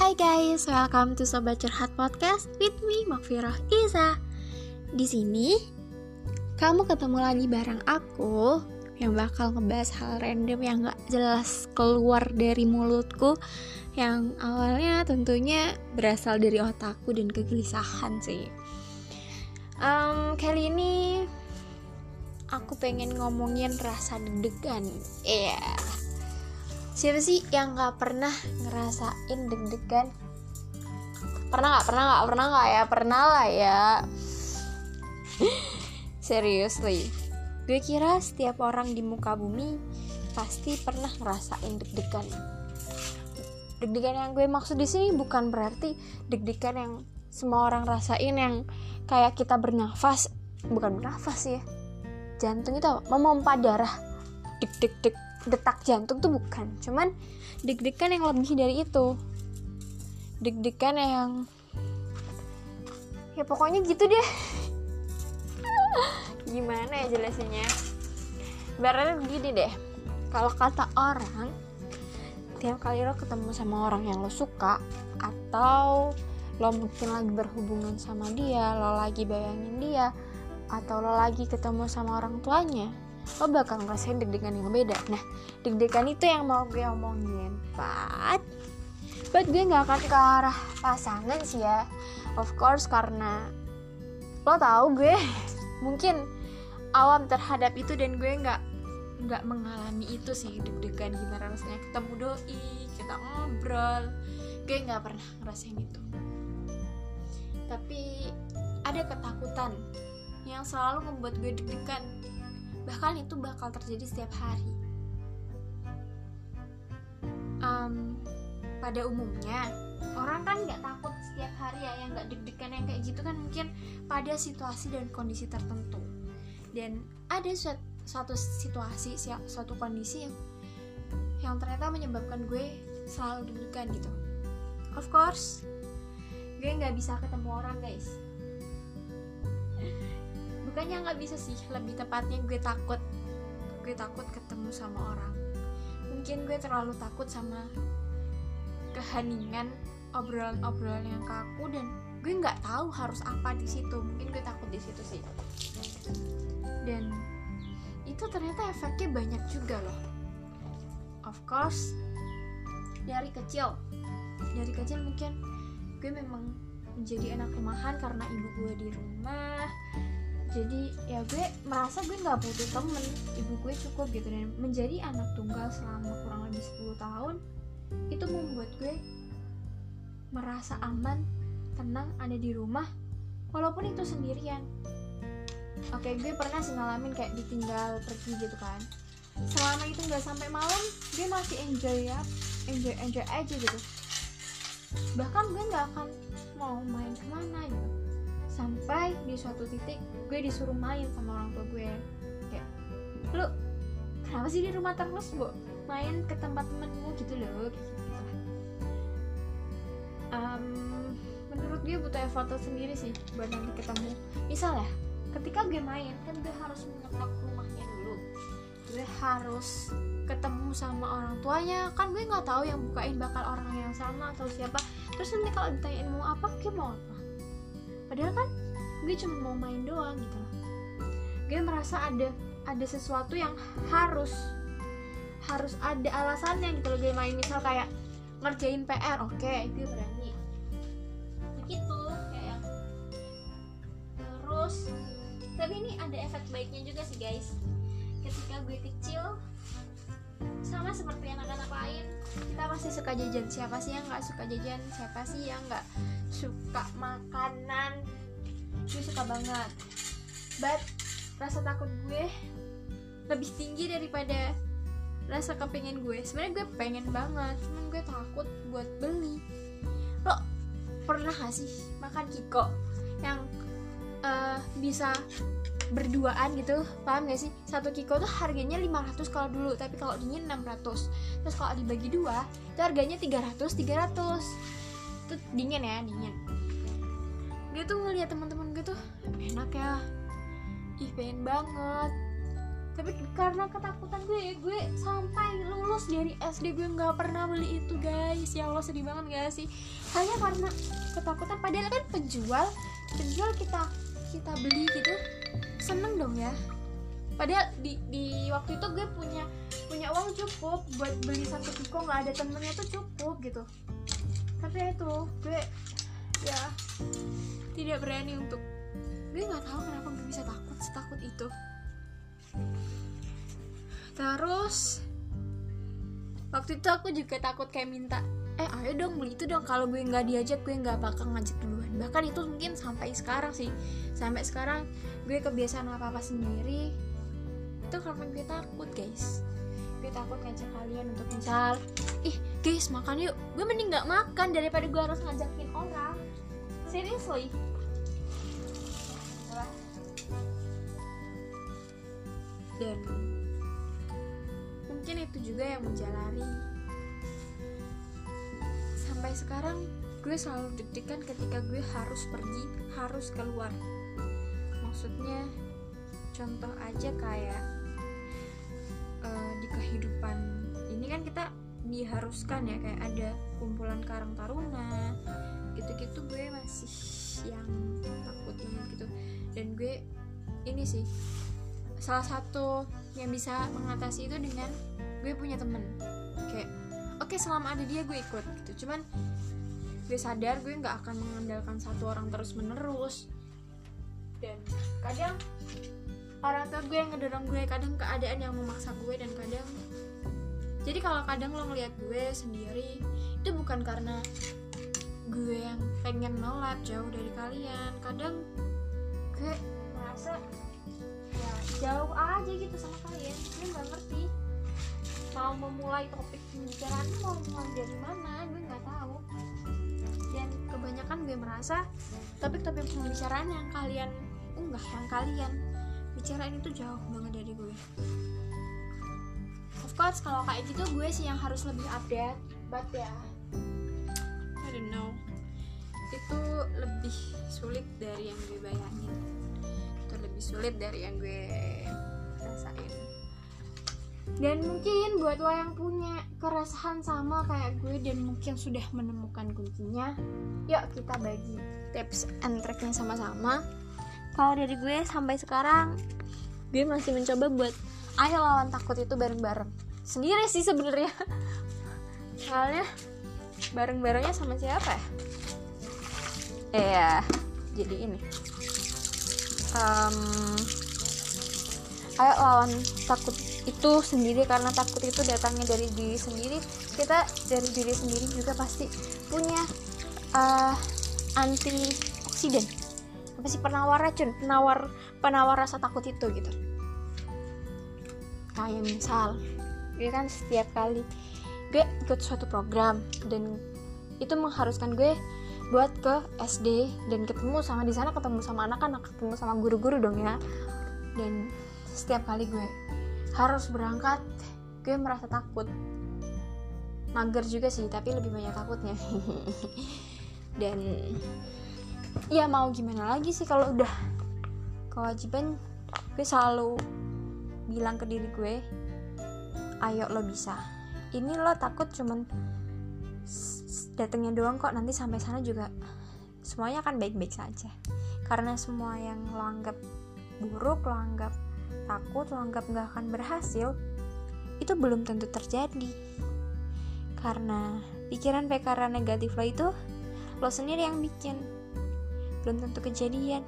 Hai guys, welcome to Sobat Curhat Podcast with me, Makfiroh Iza. Di sini, kamu ketemu lagi bareng aku yang bakal ngebahas hal random yang gak jelas keluar dari mulutku yang awalnya tentunya berasal dari otakku dan kegelisahan sih. Um, kali ini aku pengen ngomongin rasa deg-degan. Iya. Yeah. Siapa sih yang gak pernah ngerasain deg-degan? Pernah gak? Pernah gak? Pernah gak ya? Pernah lah ya. Seriously. Gue kira setiap orang di muka bumi pasti pernah ngerasain deg-degan. Deg-degan yang gue maksud di sini bukan berarti deg-degan yang semua orang rasain yang kayak kita bernafas, bukan bernafas ya. Jantung itu? Memompa darah. Deg deg deg detak jantung tuh bukan. Cuman deg-degan yang lebih dari itu. Deg-degan yang ya pokoknya gitu deh gimana ya jelasinnya Baratnya begini deh kalau kata orang tiap kali lo ketemu sama orang yang lo suka atau lo mungkin lagi berhubungan sama dia lo lagi bayangin dia atau lo lagi ketemu sama orang tuanya lo bakal ngerasain deg-degan yang beda. Nah deg-degan itu yang mau gue omongin. But but gue nggak akan ke arah pasangan sih ya. Of course karena lo tau gue mungkin awam terhadap itu dan gue nggak nggak mengalami itu sih deg-degan gimana rasanya. Ketemu doi kita ngobrol. Gue nggak pernah ngerasain itu. Tapi ada ketakutan yang selalu membuat gue deg-degan bahkan itu bakal terjadi setiap hari. Um, pada umumnya orang kan nggak takut setiap hari ya yang nggak deg-degan yang kayak gitu kan mungkin pada situasi dan kondisi tertentu. Dan ada suatu, suatu situasi suatu kondisi yang yang ternyata menyebabkan gue selalu deg-degan gitu. Of course gue nggak bisa ketemu orang guys bukannya nggak bisa sih lebih tepatnya gue takut. Gue takut ketemu sama orang. Mungkin gue terlalu takut sama keheningan obrolan-obrolan yang kaku dan gue nggak tahu harus apa di situ. Mungkin gue takut di situ sih. Dan itu ternyata efeknya banyak juga loh. Of course dari kecil dari kecil mungkin gue memang menjadi anak rumahan karena ibu gue di rumah jadi ya gue merasa gue nggak butuh temen. Ibu gue cukup gitu. Dan menjadi anak tunggal selama kurang lebih 10 tahun itu membuat gue merasa aman tenang ada di rumah walaupun itu sendirian. Oke gue pernah sih ngalamin kayak ditinggal pergi gitu kan. Selama itu nggak sampai malam gue masih enjoy ya enjoy enjoy aja gitu. Bahkan gue nggak akan mau main ke mana gitu sampai di suatu titik gue disuruh main sama orang tua gue. Kayak lu kenapa sih di rumah terus bu? Main ke tempat temenmu gitu loh gitu, gitu. Um, menurut gue butuh effort sendiri sih buat nanti ketemu. Misal ya ketika gue main kan gue harus mengetok rumahnya dulu. Gue harus ketemu sama orang tuanya. Kan gue nggak tahu yang bukain bakal orang yang sama atau siapa. Terus nanti kalau ditanyain mau apa gue mau apa padahal kan gue cuma mau main doang gitu loh. Gue merasa ada ada sesuatu yang harus harus ada alasannya gitu loh gue main. Misal kayak ngerjain PR oke okay, itu berani begitu kayak terus. Tapi ini ada efek baiknya juga sih guys. Ketika gue kecil sama seperti lain kita pasti suka jajan siapa sih yang nggak suka jajan? Siapa sih yang nggak suka makanan? Gue suka banget. But rasa takut gue lebih tinggi daripada rasa kepengen gue. Sebenarnya gue pengen banget cuman gue takut buat beli. Lo pernah gak sih makan kiko yang uh, bisa berduaan gitu paham gak sih? Satu kiko tuh harganya 500 kalau dulu tapi kalau dingin 600 terus kalau dibagi dua itu harganya 300 300 itu dingin ya dingin. Gue tuh ngeliat teman-teman gue tuh enak ya. Ih banget. Tapi karena ketakutan gue gue sampai lulus dari SD gue nggak pernah beli itu guys. Ya Allah sedih banget gak sih? Hanya karena ketakutan. Padahal kan penjual penjual kita kita beli gitu seneng dong ya. Padahal di, di waktu itu gue punya punya uang cukup. Buat beli satu piko nggak ada temennya tuh cukup gitu. Tapi ya itu gue ya tidak berani untuk gue nggak tahu kenapa gue bisa takut setakut itu. Terus waktu itu aku juga takut kayak minta eh ayo dong beli itu dong. Kalau gue nggak diajak gue nggak bakal ngajak duluan. Bahkan itu mungkin sampai sekarang sih. Sampai sekarang gue kebiasaan apa apa sendiri itu karena gue takut guys. Gue takut ngajak kalian untuk misal ih guys makan yuk. Gue mending nggak makan daripada gue harus ngajakin orang. Seriously dan mungkin itu juga yang menjalani. Sampai sekarang gue selalu deg-degan ketika gue harus pergi harus keluar maksudnya contoh aja kayak uh, di kehidupan ini kan kita diharuskan ya kayak ada kumpulan karang taruna gitu-gitu gue masih yang takut banget gitu. Dan gue ini sih salah satu yang bisa mengatasi itu dengan gue punya temen. Kayak oke okay, selama ada dia gue ikut gitu. Cuman gue sadar gue nggak akan mengandalkan satu orang terus menerus dan kadang orang tua gue yang ngedorong gue kadang keadaan yang memaksa gue dan kadang jadi kalau kadang lo ngeliat gue sendiri itu bukan karena gue yang pengen nolak jauh dari kalian. Kadang gue merasa ya jauh aja gitu sama kalian. Gue nggak ngerti mau memulai topik pembicaraan mau mulai dari mana gue nggak tahu. Dan kebanyakan gue merasa topik-topik pembicaraan yang kalian unggah yang kalian. Bicarain itu jauh banget dari gue. Of course kalau kayak gitu gue sih yang harus lebih update. But ya yeah, I don't know. Itu lebih sulit dari yang gue bayangin. Itu lebih sulit dari yang gue rasain. Dan mungkin buat lo yang punya keresahan sama kayak gue dan mungkin sudah menemukan kuncinya yuk kita bagi tips and triknya sama-sama kalau dari gue sampai sekarang gue masih mencoba buat ayo lawan takut itu bareng-bareng sendiri sih sebenarnya soalnya bareng-barengnya sama siapa ya Iya, jadi ini. Um, ayo lawan takut itu sendiri karena takut itu datangnya dari diri sendiri. Kita dari diri sendiri juga pasti punya uh, anti oksidan. Apa sih penawar racun, penawar penawar rasa takut itu gitu. Kayak misal, gue kan setiap kali gue ikut suatu program dan itu mengharuskan gue buat ke SD dan ketemu sama di sana ketemu sama anak-anak ketemu sama guru-guru dong ya. Dan setiap kali gue harus berangkat gue merasa takut. Mager juga sih tapi lebih banyak takutnya. Dan ya mau gimana lagi sih kalau udah kewajiban? Gue selalu bilang ke diri gue ayo lo bisa. Ini lo takut cuman datangnya doang kok nanti sampai sana juga semuanya akan baik-baik saja. Karena semua yang lo anggap buruk lo anggap takut lo anggap nggak akan berhasil itu belum tentu terjadi. Karena pikiran-pikiran negatif lo itu lo sendiri yang bikin belum tentu kejadian.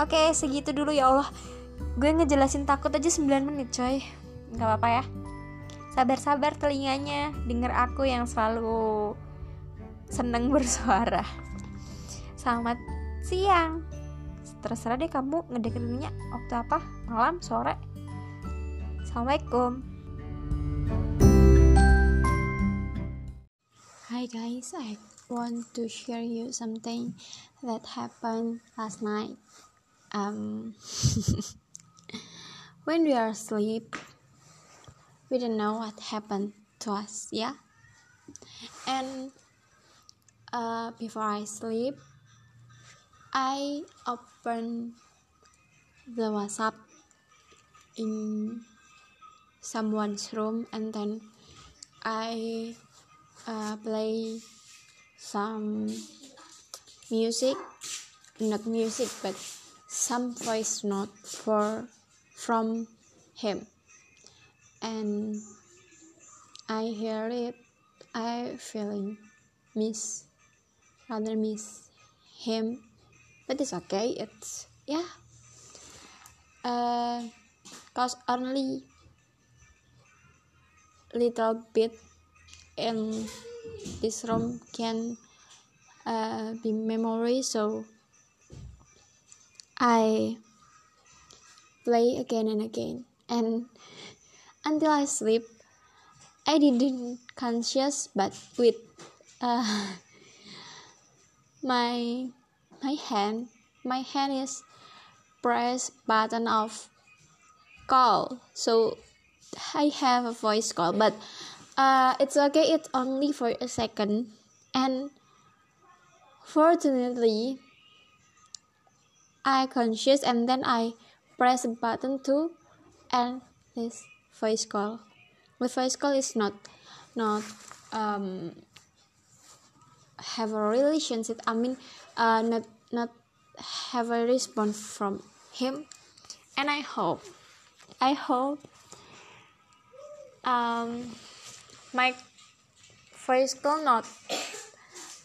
Oke segitu dulu ya Allah. Gue ngejelasin takut aja 9 menit coy. Nggak apa-apa ya. Sabar-sabar telinganya. Denger aku yang selalu seneng bersuara. Selamat siang. Terserah deh kamu ngedengerinnya waktu apa? Malam sore. Assalamualaikum. Hi guys, I want to share you something that happened last night. Um, when we are asleep, we don't know what happened to us yeah and uh, before i sleep i open the whatsapp in someone's room and then I uh, play some music not music but some voice note for from him. And I hear it I feeling miss rather miss him but it's okay it's yeah. Uh cause only little bit in this room can uh, be memory. So I play again and again. And until I sleep I didn't conscious but with uh, my my hand my hand is press button of call. So I have a voice call but uh, it's okay it's only for a second. And fortunately I conscious and then I press a button to end this voice call. With voice call is not not um, have a relationship I mean uh, not not have a response from him. And I hope I hope um, my voice call not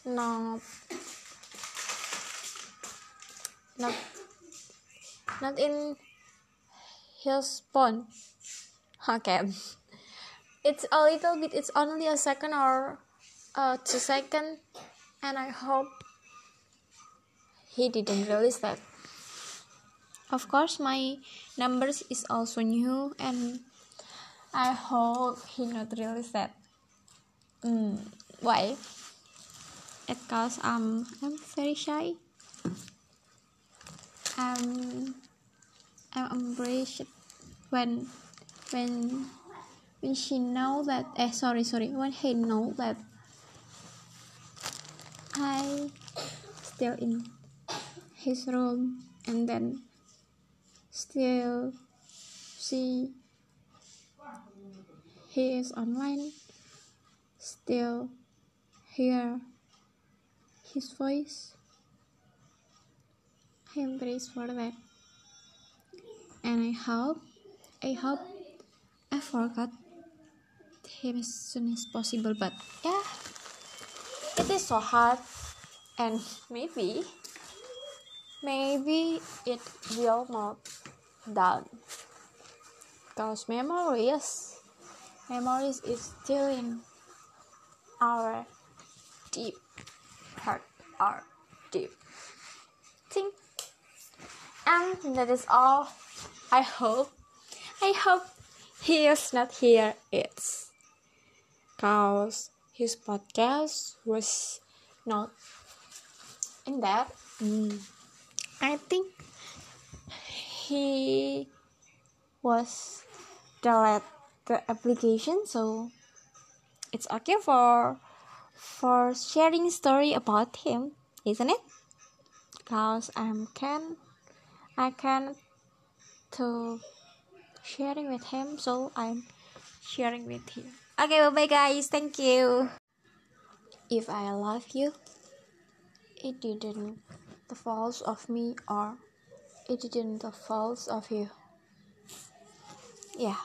not not not in his phone. Okay. It's a little bit it's only a second or uh, two second and i hope he didn't release that. Of course my numbers is also new and I hope he not really that. Mm, why? Because um, I'm very shy. Um, I'm embraced when when when she know that eh sorry sorry when he know that I still in his room and then still see he is online still hear his voice. I am praised for that. And I hope I hope I forgot him as soon as possible but yeah. It is so hard and maybe maybe it will not done. Because memories memories is still in our deep heart, our deep thing. And that is all. I hope. I hope he is not here. It's cause his podcast was not in that. Mm. I think he was delete the application so it's okay for for sharing story about him isn't it? Because i'm can i can to sharing with him so i'm sharing with him. Okay bye bye guys. Thank you. If i love you it didn't the faults of me or it didn't the faults of you. Yeah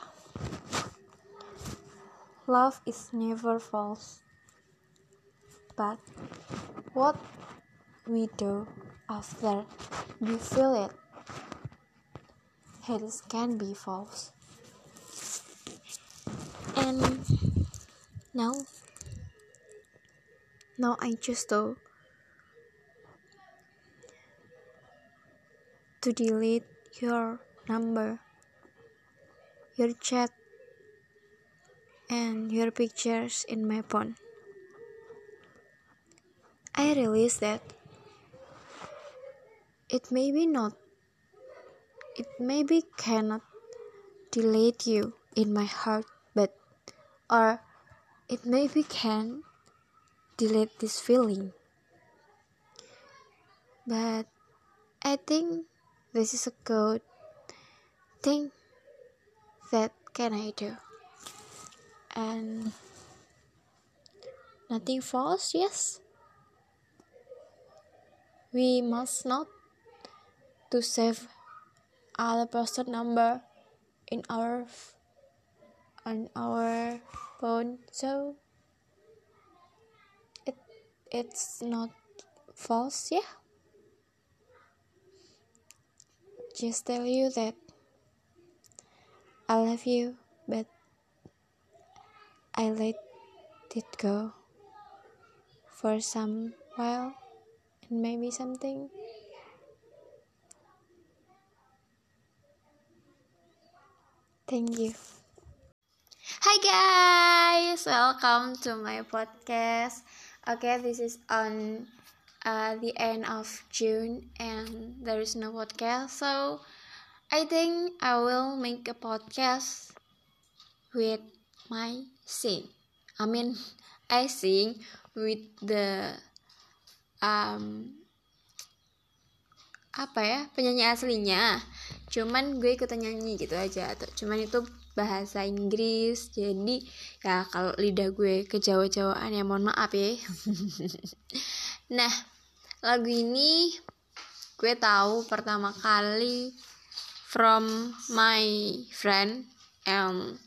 Love is never false. But what we do after we feel it, it can be false. And now, now I just to to delete your number, your chat, and your pictures in my phone. I realize that it may be not, it maybe cannot delete you in my heart, but or it maybe can delete this feeling. But I think this is a good thing that can I do. And nothing false yes. We must not to save other person number in our on our phone. So it it's not false yeah. Just tell you that I love you I let it go for some while and maybe something. Thank you. Hi guys, welcome to my podcast. Okay, this is on uh, the end of June and there is no podcast, so I think I will make a podcast with my sing. I mean, I sing with the um apa ya penyanyi aslinya. Cuman gue ikutan nyanyi gitu aja. Atau cuman itu bahasa Inggris. Jadi ya kalau lidah gue kejawa-jawaan ya mohon maaf ya. Nah lagu ini gue tahu pertama kali from my friend and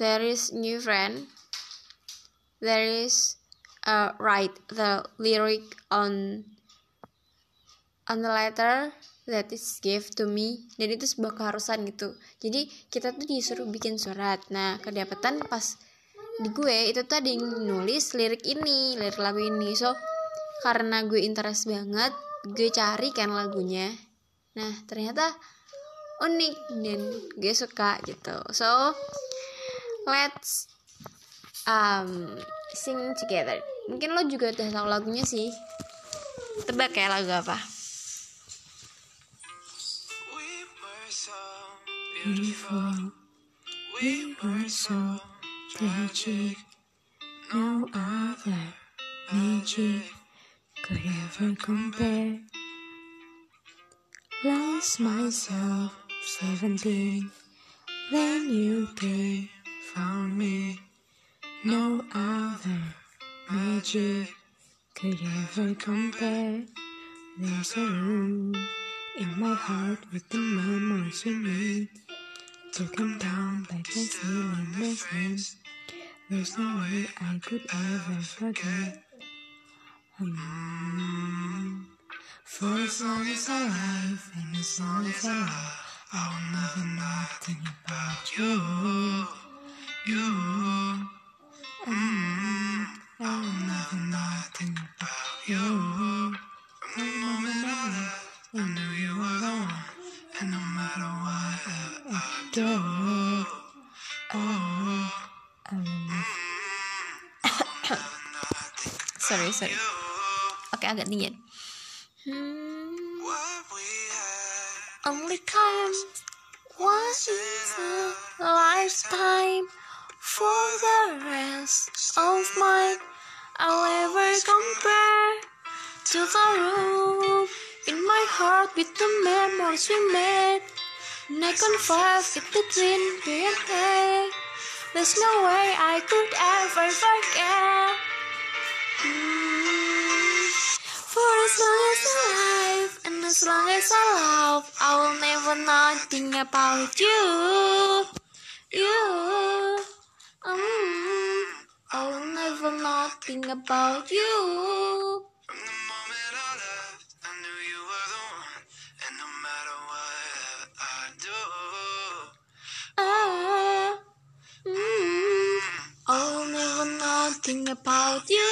there is new friend. There is uh, write the lyric on on the letter that is give to me. Dan itu sebuah keharusan gitu. Jadi kita tuh disuruh bikin surat. Nah kedapatan pas di gue itu yang nulis lirik ini lirik lagu ini. So karena gue interest banget gue cari kan lagunya. Nah ternyata unik dan gue suka gitu. So let's um, sing together mungkin lo juga udah tahu lagunya sih tebak ya lagu apa. Lost myself, 17. Then you came, found me. No other magic could ever compare. There's a room in my heart with the memories we made to come down like the ceiling lessons. There's no way I could ever forget. For as long as I live and as long as I love, I will never not think about you. You. Mm. I will never not think about you. From the moment I left, I knew you were the one. And no matter what I do, oh, I will never. sorry sorry oke agak dingin hmm, only time once in a lifetime for the rest of mine I'll ever compare to the room in my heart with the memories we made and I confess it between me and her there's no way I could ever forget Mm. For as long as I live and as long as I love, I will never not think about you. You. Mm. I will never not think about you. From the moment I left, I knew you were the one. And no matter what I do, Ah. Mm. I will never not think about you.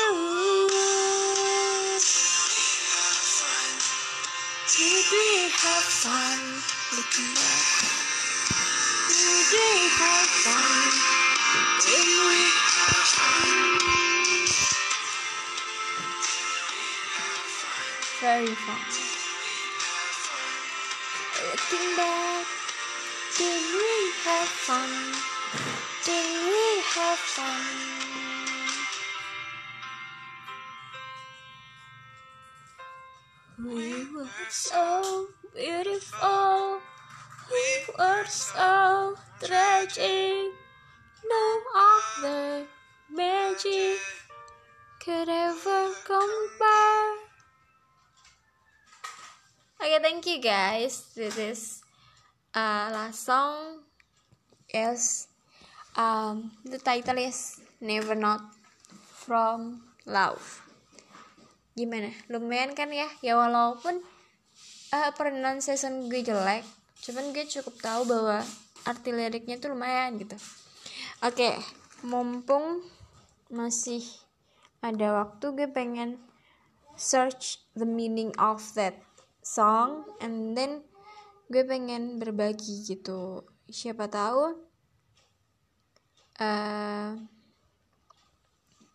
Did we have fun looking back? Did we have fun? Very fun. Looking back, did we have fun? Did we have fun? We were so beautiful. We were so tragic. Could ever compare. Okay, thank you guys. This is uh, last song. Yes, um, the title is Never Not from Love. Gimana? Lumayan kan ya? Ya walaupun uh, pronunciation gue jelek, cuman gue cukup tahu bahwa arti liriknya tuh lumayan gitu. Oke, okay, mumpung masih ada waktu gue pengen search the meaning of that song and then gue pengen berbagi gitu. Siapa tahu uh,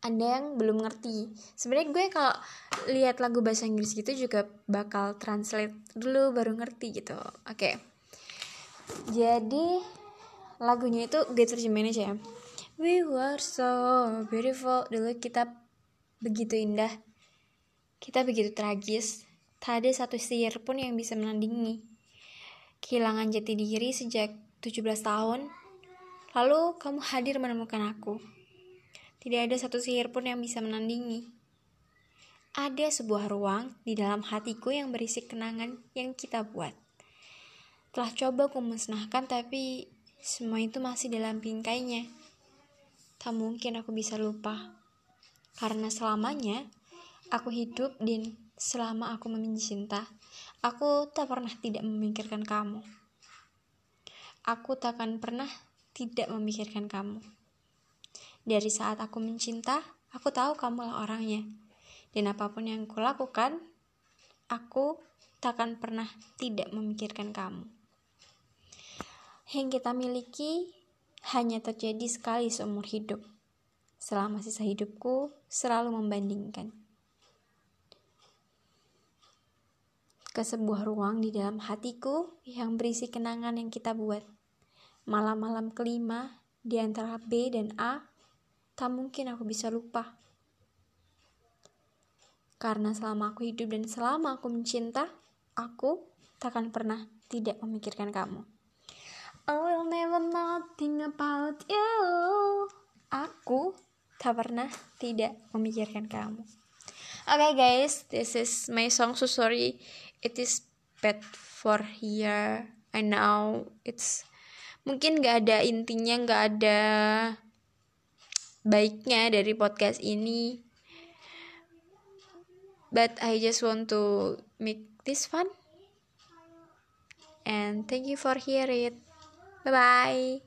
ada yang belum ngerti. Sebenarnya gue kalau lihat lagu bahasa Inggris gitu juga bakal translate dulu baru ngerti gitu. Oke. Okay. jadi lagunya itu gue terjemahin aja ya. We were so beautiful. Dulu kita begitu indah kita begitu tragis tak ada satu sihir pun yang bisa menandingi kehilangan jati diri sejak 17 tahun lalu kamu hadir menemukan aku tidak ada satu sihir pun yang bisa menandingi. Ada sebuah ruang di dalam hatiku yang berisi kenangan yang kita buat. Telah coba ku musnahkan tapi semua itu masih dalam bingkainya. Tak mungkin aku bisa lupa. Karena selamanya aku hidup dan selama aku mencinta, aku tak pernah tidak memikirkan kamu. Aku takkan pernah tidak memikirkan kamu. Dari saat aku mencinta, aku tahu kamulah orangnya. Dan apa pun yang kulakukan, aku takkan pernah tidak memikirkan kamu. Yang kita miliki hanya terjadi sekali seumur hidup. Selama sisa hidupku selalu membandingkan. Ke sebuah ruang di dalam hatiku yang berisi kenangan yang kita buat. Malam-malam kelima di antara B dan A tak mungkin aku bisa lupa. Karena selama aku hidup dan selama aku mencinta, aku takkan pernah tidak memikirkan kamu. I will never nothing about you. Aku tak pernah tidak memikirkan kamu. Oke okay, guys, this is my song. So sorry, it is bad for here. I know it's mungkin gak ada intinya, gak ada baiknya dari podcast ini but I just want to make this fun and thank you for hear it bye bye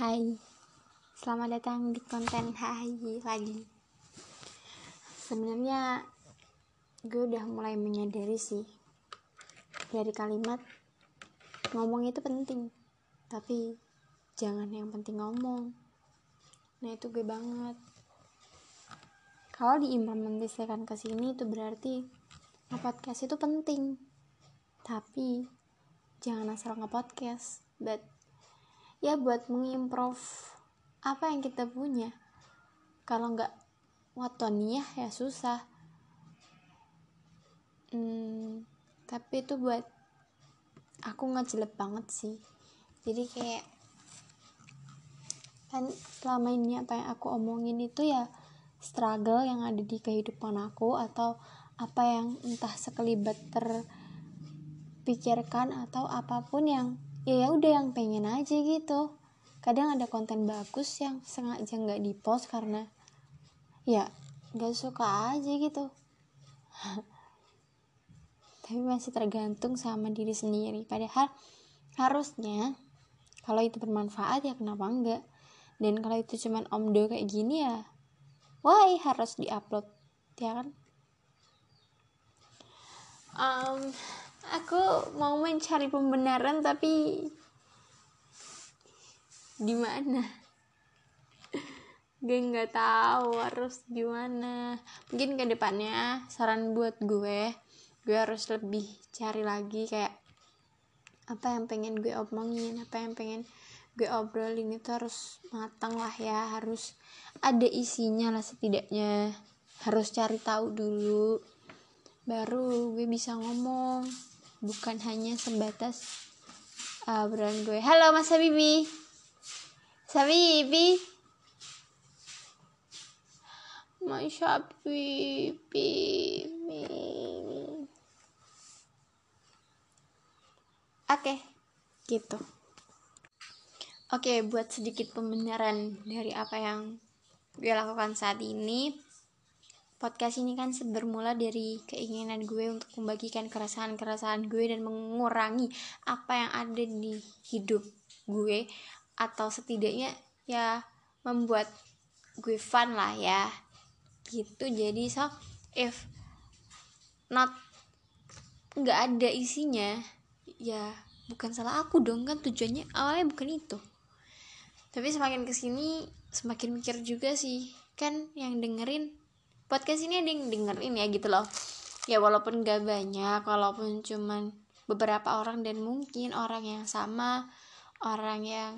Hai selamat datang di konten Hai lagi sebenarnya gue udah mulai menyadari sih dari kalimat ngomong itu penting tapi jangan yang penting ngomong. Nah itu gue banget. Kalau diimplementasikan ke sini itu berarti nge-podcast itu penting tapi jangan asal nge-podcast. But ya buat mengimprove apa yang kita punya? Kalau nggak watoniah ya susah. Hmm, tapi itu buat aku ngejelek banget sih. Jadi kayak kan selama ini apa yang aku omongin itu ya struggle yang ada di kehidupan aku atau apa yang entah sekelibat terpikirkan atau apa pun yang ya, ya udah yang pengen aja gitu kadang ada konten bagus yang sengaja nggak di post karena ya nggak suka aja gitu. Tapi masih tergantung sama diri sendiri. Padahal harusnya kalau itu bermanfaat ya kenapa enggak dan kalau itu cuman omdo kayak gini ya why harus diupload ya kan? Um, aku mau mencari pembenaran tapi di mana? Gue nggak tahu harus gimana. Mungkin ke depannya saran buat gue gue harus lebih cari lagi kayak apa yang pengen gue omongin apa yang pengen gue obrolin itu harus matang lah ya harus ada isinya lah setidaknya. Harus cari tahu dulu baru gue bisa ngomong. Bukan hanya sebatas uh, gue. Halo mas Habibi Habibi my Shopee Oke, gitu. Oke, buat sedikit pembenaran dari apa yang gue lakukan saat ini. Podcast ini kan bermula dari keinginan gue untuk membagikan keresahan-keresahan gue dan mengurangi apa yang ada di hidup gue atau setidaknya ya membuat gue fun lah ya. Gitu. Jadi so if not nggak ada isinya ya bukan salah aku dong kan tujuannya awalnya bukan itu. Tapi semakin ke sini semakin mikir juga sih kan yang dengerin podcast ini ada yang dengerin ya gitu loh. Ya walaupun gak banyak walaupun cuman beberapa orang dan mungkin orang yang sama orang yang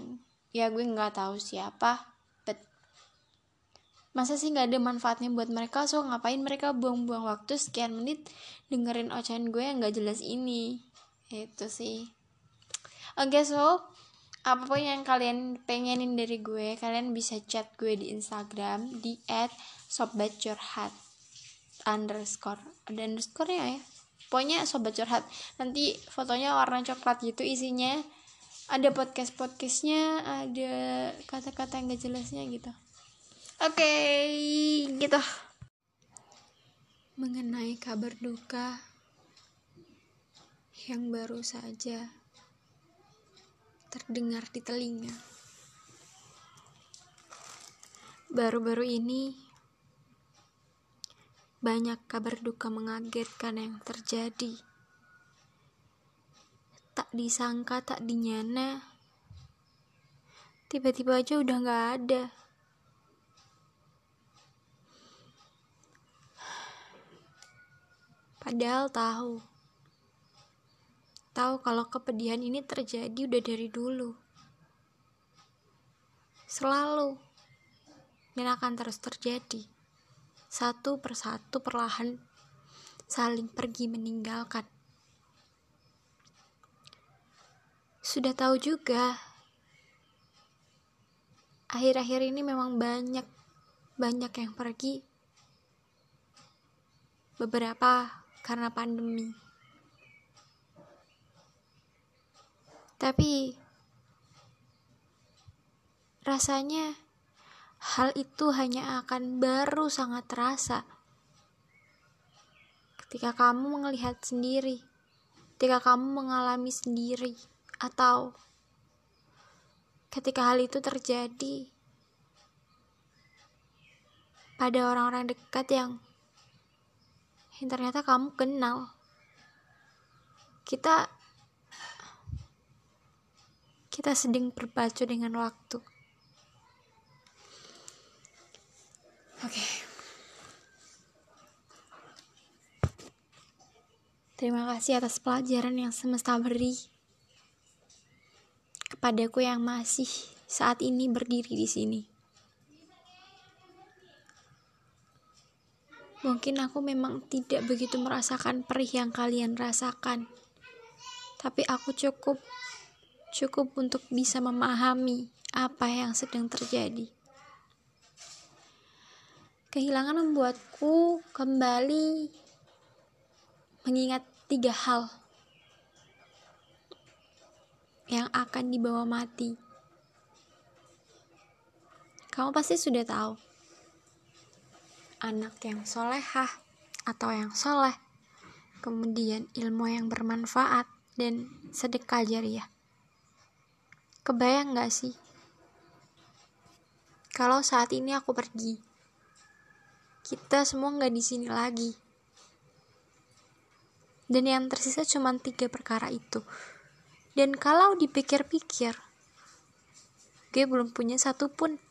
ya gue nggak tahu siapa but masa sih nggak ada manfaatnya buat mereka? So ngapain mereka buang-buang waktu sekian menit dengerin ocehan gue yang nggak jelas ini? Itu sih. Oke okay, so apa pun yang kalian pengenin dari gue kalian bisa chat gue di Instagram di @sobatcurhat underscore ada underscore ya? Pokoknya sobat curhat nanti fotonya warna coklat gitu isinya ada podcast podcastnya ada kata-kata yang gak jelasnya gitu oke okay, gitu mengenai kabar duka yang baru saja terdengar di telinga. Baru-baru ini, banyak kabar duka mengagetkan yang terjadi. Tak disangka, tak dinyana, tiba-tiba aja udah gak ada. Padahal tahu tahu kalau kepedihan ini terjadi udah dari dulu. Selalu. Dan akan terus terjadi. Satu persatu perlahan saling pergi meninggalkan. Sudah tahu juga. Akhir-akhir ini memang banyak banyak yang pergi. Beberapa karena pandemi. Tapi rasanya hal itu hanya akan baru sangat terasa ketika kamu melihat sendiri, ketika kamu mengalami sendiri, atau ketika hal itu terjadi pada orang-orang dekat yang, yang ternyata kamu kenal. Kita kita sedang berpacu dengan waktu. Oke. Okay. Terima kasih atas pelajaran yang semesta beri kepadaku yang masih saat ini berdiri di sini. Mungkin aku memang tidak begitu merasakan perih yang kalian rasakan, tapi aku cukup cukup untuk bisa memahami apa yang sedang terjadi. Kehilangan membuatku kembali mengingat tiga hal yang akan dibawa mati. Kamu pasti sudah tahu, anak yang solehah atau yang soleh, kemudian ilmu yang bermanfaat, dan sedekah jariah. Kebayang gak sih? Kalau saat ini aku pergi, kita semua gak di sini lagi. Dan yang tersisa cuma tiga perkara itu. Dan kalau dipikir-pikir, gue belum punya satu pun.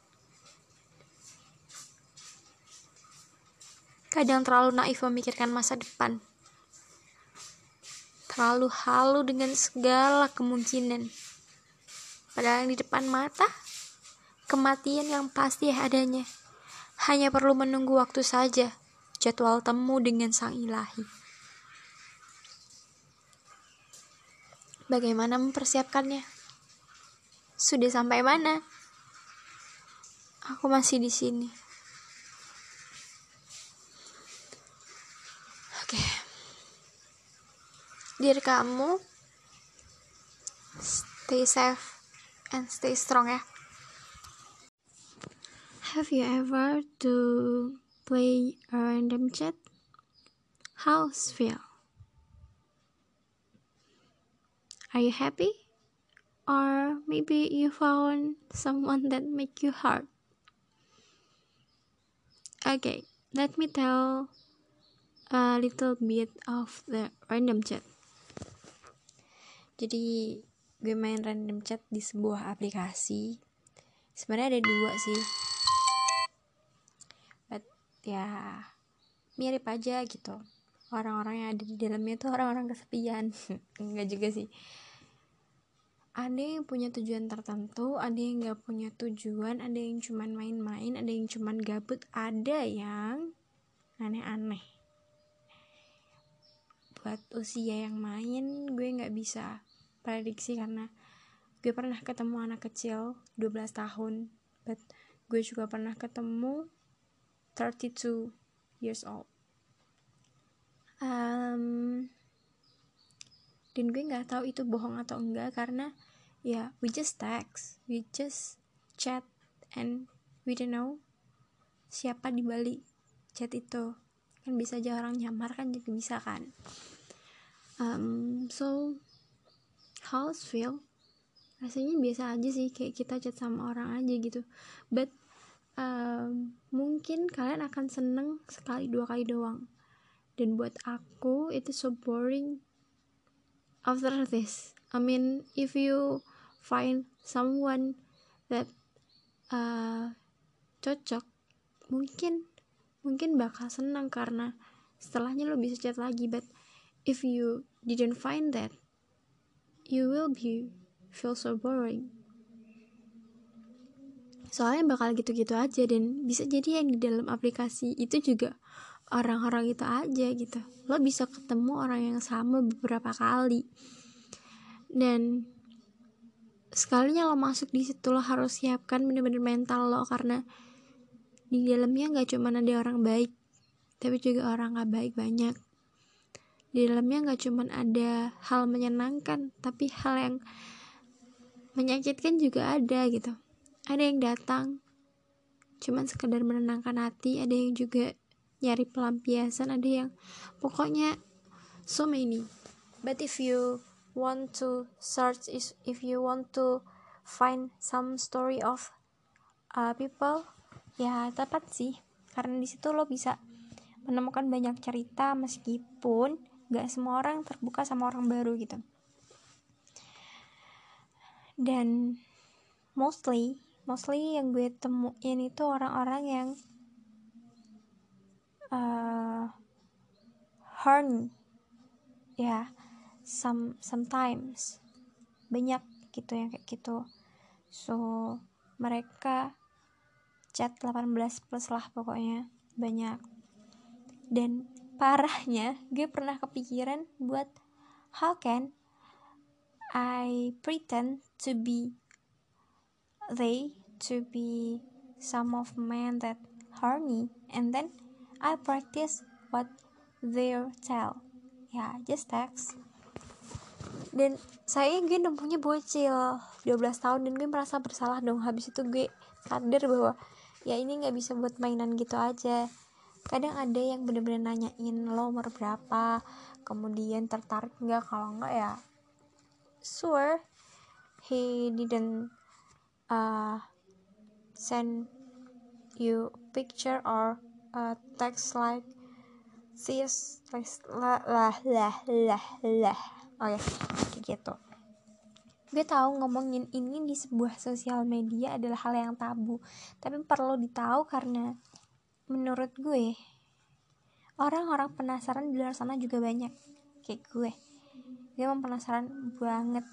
Kadang terlalu naif memikirkan masa depan. Terlalu halu dengan segala kemungkinan. Padahal yang di depan mata, kematian yang pasti adanya. Hanya perlu menunggu waktu saja, jadwal temu dengan sang ilahi. Bagaimana mempersiapkannya? Sudah sampai mana? Aku masih di sini. Oke. Okay. Dear kamu, stay safe and stay strong ya. Have you ever to play a random chat? How's feel? Are you happy? Or maybe you found someone that make you hurt okay let me tell a little bit of the random chat. Jadi gue main random chat di sebuah aplikasi. Sebenarnya ada dua sih. But ya mirip aja gitu. Orang-orang yang ada di dalamnya tuh orang-orang kesepian. Enggak juga sih ada yang punya tujuan tertentu ada yang nggak punya tujuan ada yang cuman main-main ada yang cuman gabut ada yang aneh-aneh. Buat usia yang main gue nggak bisa prediksi karena gue pernah ketemu anak kecil 12 tahun but gue juga pernah ketemu 32 years old. Um, dan gue nggak tahu itu bohong atau enggak karena yeah, we just text we just chat and we don't know siapa di balik chat itu. Kan bisa aja orang nyamar kan juga bisa kan. Um, so how's feel? Rasanya biasa aja sih kayak kita chat sama orang aja gitu. But um, mungkin kalian akan seneng sekali dua kali doang. Dan buat aku itu so boring. After this I mean if you find someone that uh, cocok mungkin mungkin bakal senang karena setelahnya lo bisa chat lagi. But if you didn't find that you will be feel so boring. Soalnya bakal gitu-gitu aja dan bisa jadi yang di dalam aplikasi itu juga orang-orang itu aja gitu. Lo bisa ketemu orang yang sama beberapa kali. Dan sekalinya lo masuk di situ lo harus siapkan bener-bener mental lo karena di dalamnya nggak cuma ada orang baik tapi juga orang nggak baik banyak. Di dalamnya nggak cuma ada hal menyenangkan tapi hal yang menyakitkan juga ada gitu. Ada yang datang cuman sekedar menenangkan hati ada yang juga nyari pelampiasan ada yang pokoknya so many. But if you want to search is if you want to find some story of uh, people ya tepat sih. Karena di situ lo bisa menemukan banyak cerita meskipun gak semua orang terbuka sama orang baru gitu. Dan mostly mostly yang gue temuin itu orang-orang yang uh, horny. Ya some sometimes. Banyak gitu yang kayak gitu. So mereka chat 18 plus lah pokoknya. Banyak. Dan parahnya gue pernah kepikiran buat how can I pretend to be they to be some of men that horny and then I practice what they tell. Yeah, just text dan saya gue nemunya bocil 12 tahun dan gue merasa bersalah dong. Habis itu gue sadar bahwa ya ini nggak bisa buat mainan gitu aja. Kadang ada yang bener-bener nanyain lo umur berapa? Kemudian tertarik nggak? Kalau nggak ya sure. He didn't uh, send you picture or uh, text like this lah lah lah lah lah oh ya kayak gitu. Gue tahu ngomongin ini di sebuah sosial media adalah hal yang tabu tapi perlu ditahu karena menurut gue orang-orang penasaran di luar sana juga banyak kayak gue. Gue emang penasaran banget.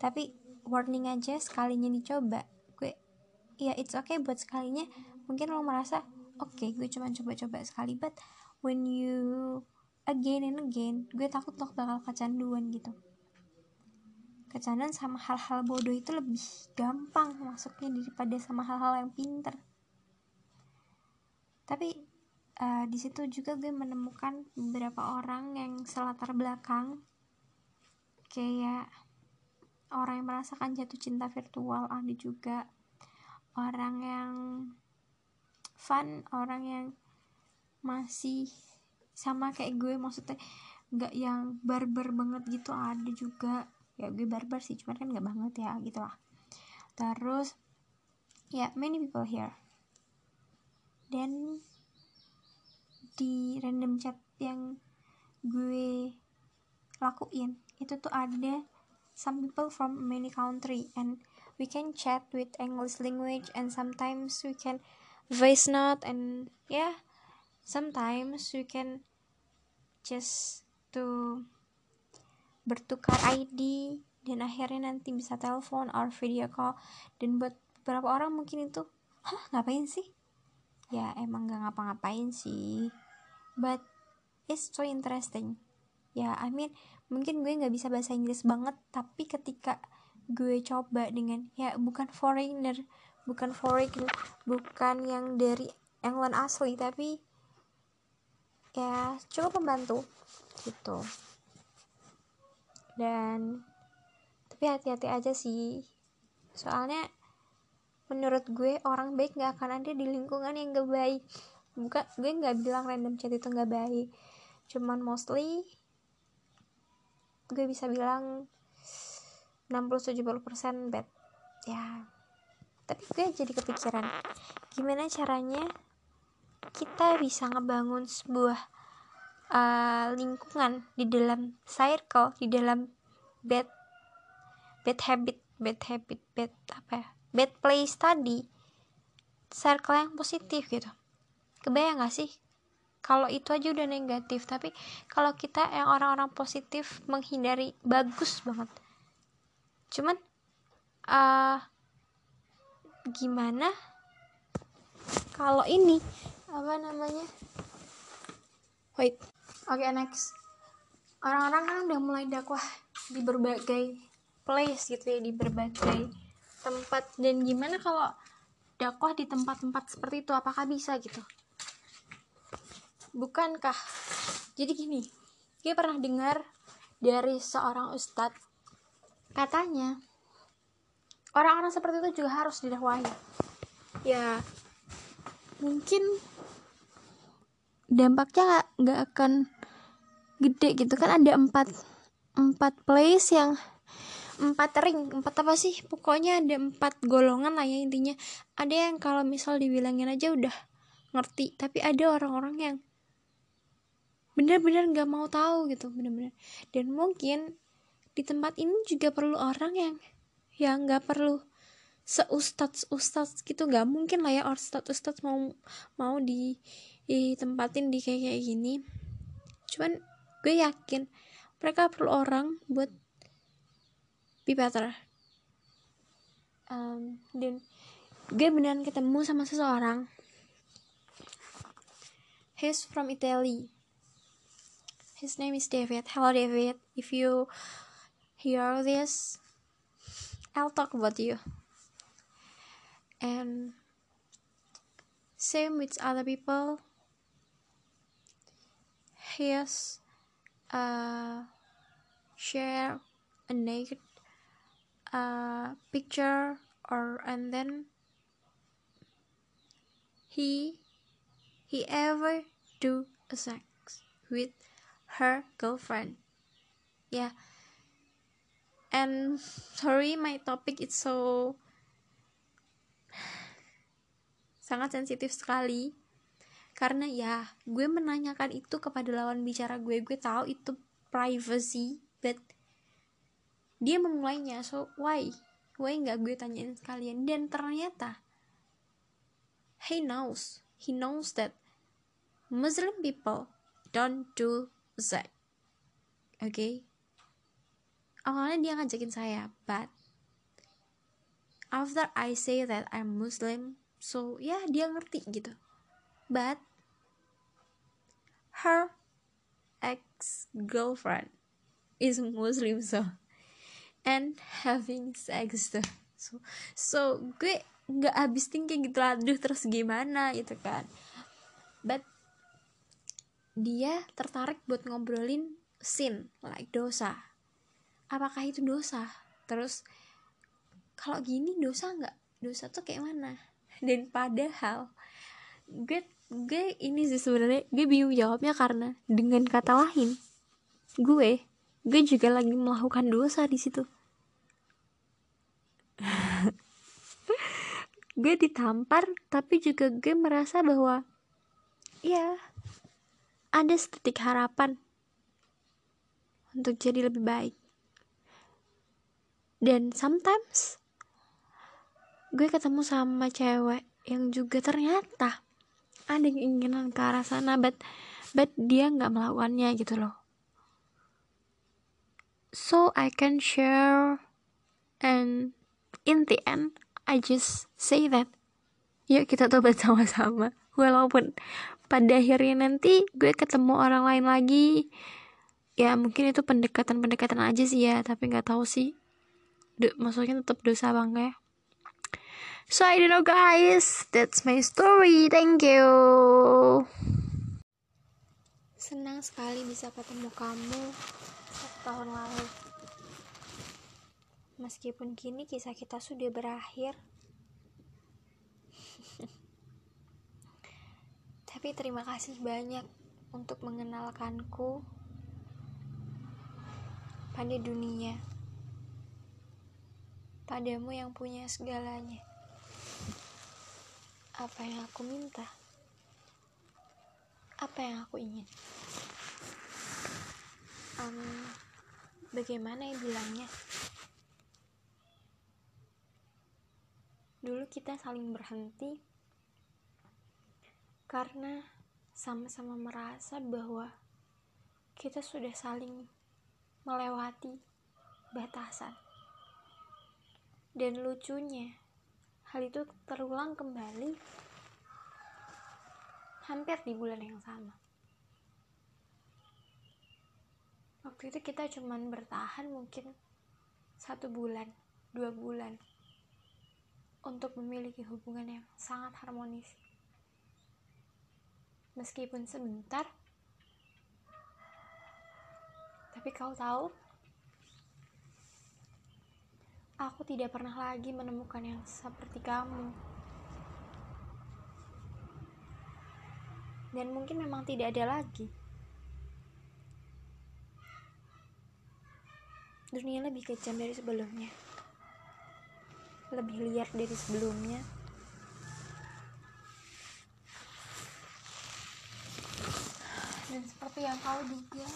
Tapi warning aja sekalinya dicoba gue ya it's okay buat sekalinya. Mungkin lo merasa oke okay, gue cuma coba-coba sekali. But when you again and again gue takut lo bakal kecanduan gitu. Kecanduan sama hal-hal bodoh itu lebih gampang masuknya daripada sama hal-hal yang pinter. Tapi uh, di situ juga gue menemukan beberapa orang yang selatar belakang kayak orang yang merasakan jatuh cinta virtual ada juga orang yang fun orang yang masih sama kayak gue maksudnya nggak yang barbar banget gitu ada juga. Ya gue barbar sih cuman kan nggak banget ya gitu lah. Terus ya yeah, many people here. Dan di random chat yang gue lakuin itu tuh ada some people from many country and we can chat with English language and sometimes we can voice note and yeah sometimes we can just to bertukar ID dan akhirnya nanti bisa telepon or video call. Dan buat beberapa orang mungkin itu hah ngapain sih? Ya emang gak ngapa-ngapain sih. But it's so interesting. Ya I mean mungkin gue nggak bisa bahasa Inggris banget tapi ketika gue coba dengan ya bukan foreigner bukan foreign bukan yang dari England asli tapi ya cukup membantu. Gitu. Dan tapi hati-hati aja sih. Soalnya menurut gue orang baik nggak akan ada di lingkungan yang gak baik. Bukan gue nggak bilang random chat itu nggak baik. Cuman mostly gue bisa bilang 60-70% bad. Ya tapi gue jadi kepikiran gimana caranya kita bisa ngebangun sebuah uh, lingkungan di dalam circle di dalam bad bad habit bad habit bad apa ya bad place tadi. Circle yang positif gitu. Kebayang gak sih? Kalau itu aja udah negatif tapi kalau kita yang orang-orang positif menghindari bagus banget. Cuman uh, gimana kalau ini apa namanya? Wait. Oke okay, next. Orang-orang kan udah mulai dakwah di berbagai place gitu ya di berbagai tempat. Dan gimana kalau dakwah di tempat-tempat seperti itu? Apakah bisa gitu? Bukankah? Jadi gini gue pernah dengar dari seorang ustadz katanya orang-orang seperti itu juga harus didakwahi. Ya mungkin dampaknya nggak akan gede gitu. Kan ada empat empat place yang empat ring empat apa sih? Pokoknya ada empat golongan lah ya intinya. Ada yang kalau misal dibilangin aja udah ngerti tapi ada orang-orang yang bener-bener nggak mau tahu gitu bener-bener. Dan mungkin di tempat ini juga perlu orang yang yang nggak perlu seustad ustad gitu. Nggak mungkin lah ya ustad ustad mau mau di ditempatin di kayak kayak gini cuman gue yakin mereka perlu orang buat be better um, dan gue beneran ketemu sama seseorang he's from Italy His name is David. Hello, David. If you hear this, I'll talk about you. And same with other people. Here's uh, share a naked uh, picture or and then he he ever do a sex with her girlfriend. Yeah. And sorry my topic is so sangat sensitif sekali karena ya gue menanyakan itu kepada lawan bicara gue gue tahu itu privacy but dia memulainya. So why? Why nggak gue tanyain sekalian? Dan ternyata he knows. He knows that Muslim people don't do Z oke? Okay? awalnya dia ngajakin saya but after I say that I'm Muslim so ya yeah, dia ngerti gitu. But her ex girlfriend is Muslim so and having sex so so gue nggak habis thinking gitu aduh terus gimana? gitu kan. But dia tertarik buat ngobrolin sin like dosa. Apakah itu dosa? Terus kalau gini dosa nggak? Dosa tuh kayak mana? Dan padahal gue gue ini sih sebenarnya gue bingung jawabnya karena dengan kata lain gue gue juga lagi melakukan dosa di situ. Gue ditampar tapi juga gue merasa bahwa ya ada sedetik harapan untuk jadi lebih baik. Dan sometimes gue ketemu sama cewek yang juga ternyata ada keinginan ke arah sana but but dia nggak melakukannya gitu loh. So I can share and in the end I just say that yuk kita tobat sama-sama walaupun pada akhirnya nanti gue ketemu orang lain lagi ya mungkin itu pendekatan-pendekatan aja sih ya tapi nggak tahu sih. D maksudnya tetap dosa bang ya So I don't know guys, that's my story. Thank you. Senang sekali bisa ketemu kamu satu tahun lalu. Meskipun kini kisah kita sudah berakhir. Tapi terima kasih banyak untuk mengenalkanku pada dunia. Padamu yang punya segalanya apa yang aku minta, apa yang aku ingin. Um, bagaimana ya bilangnya? Dulu kita saling berhenti karena sama-sama merasa bahwa kita sudah saling melewati batasan. Dan lucunya, hal itu terulang kembali hampir di bulan yang sama. Waktu itu kita cuman bertahan mungkin satu bulan, dua bulan untuk memiliki hubungan yang sangat harmonis. Meskipun sebentar, tapi kau tahu, aku tidak pernah lagi menemukan yang seperti kamu. Dan mungkin memang tidak ada lagi. Dunia lebih kejam dari sebelumnya. Lebih liar dari sebelumnya. Dan seperti yang kau duga,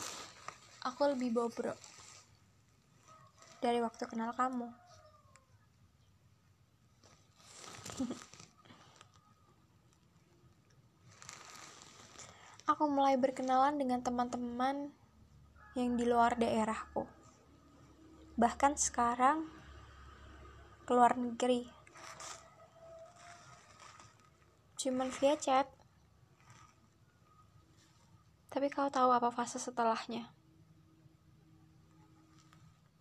aku lebih bobrok dari waktu kenal kamu. Aku mulai berkenalan dengan teman-teman yang di luar daerahku. Bahkan sekarang keluar negeri. Cuman via chat. Tapi kau tahu apa fase setelahnya?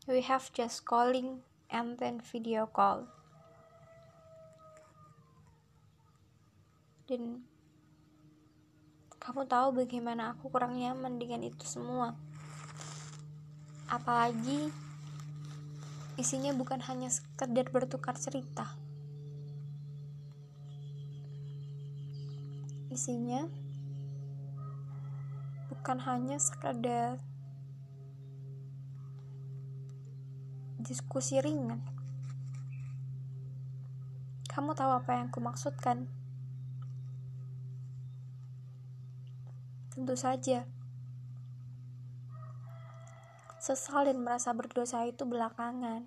We have just calling and then video call. Dan kamu tahu bagaimana aku kurang nyaman dengan itu semua. Apalagi isinya bukan hanya sekedar bertukar cerita. Isinya bukan hanya sekedar diskusi ringan. Kamu tahu apa yang kumaksudkan? Tentu saja. Sesal dan merasa berdosa itu belakangan.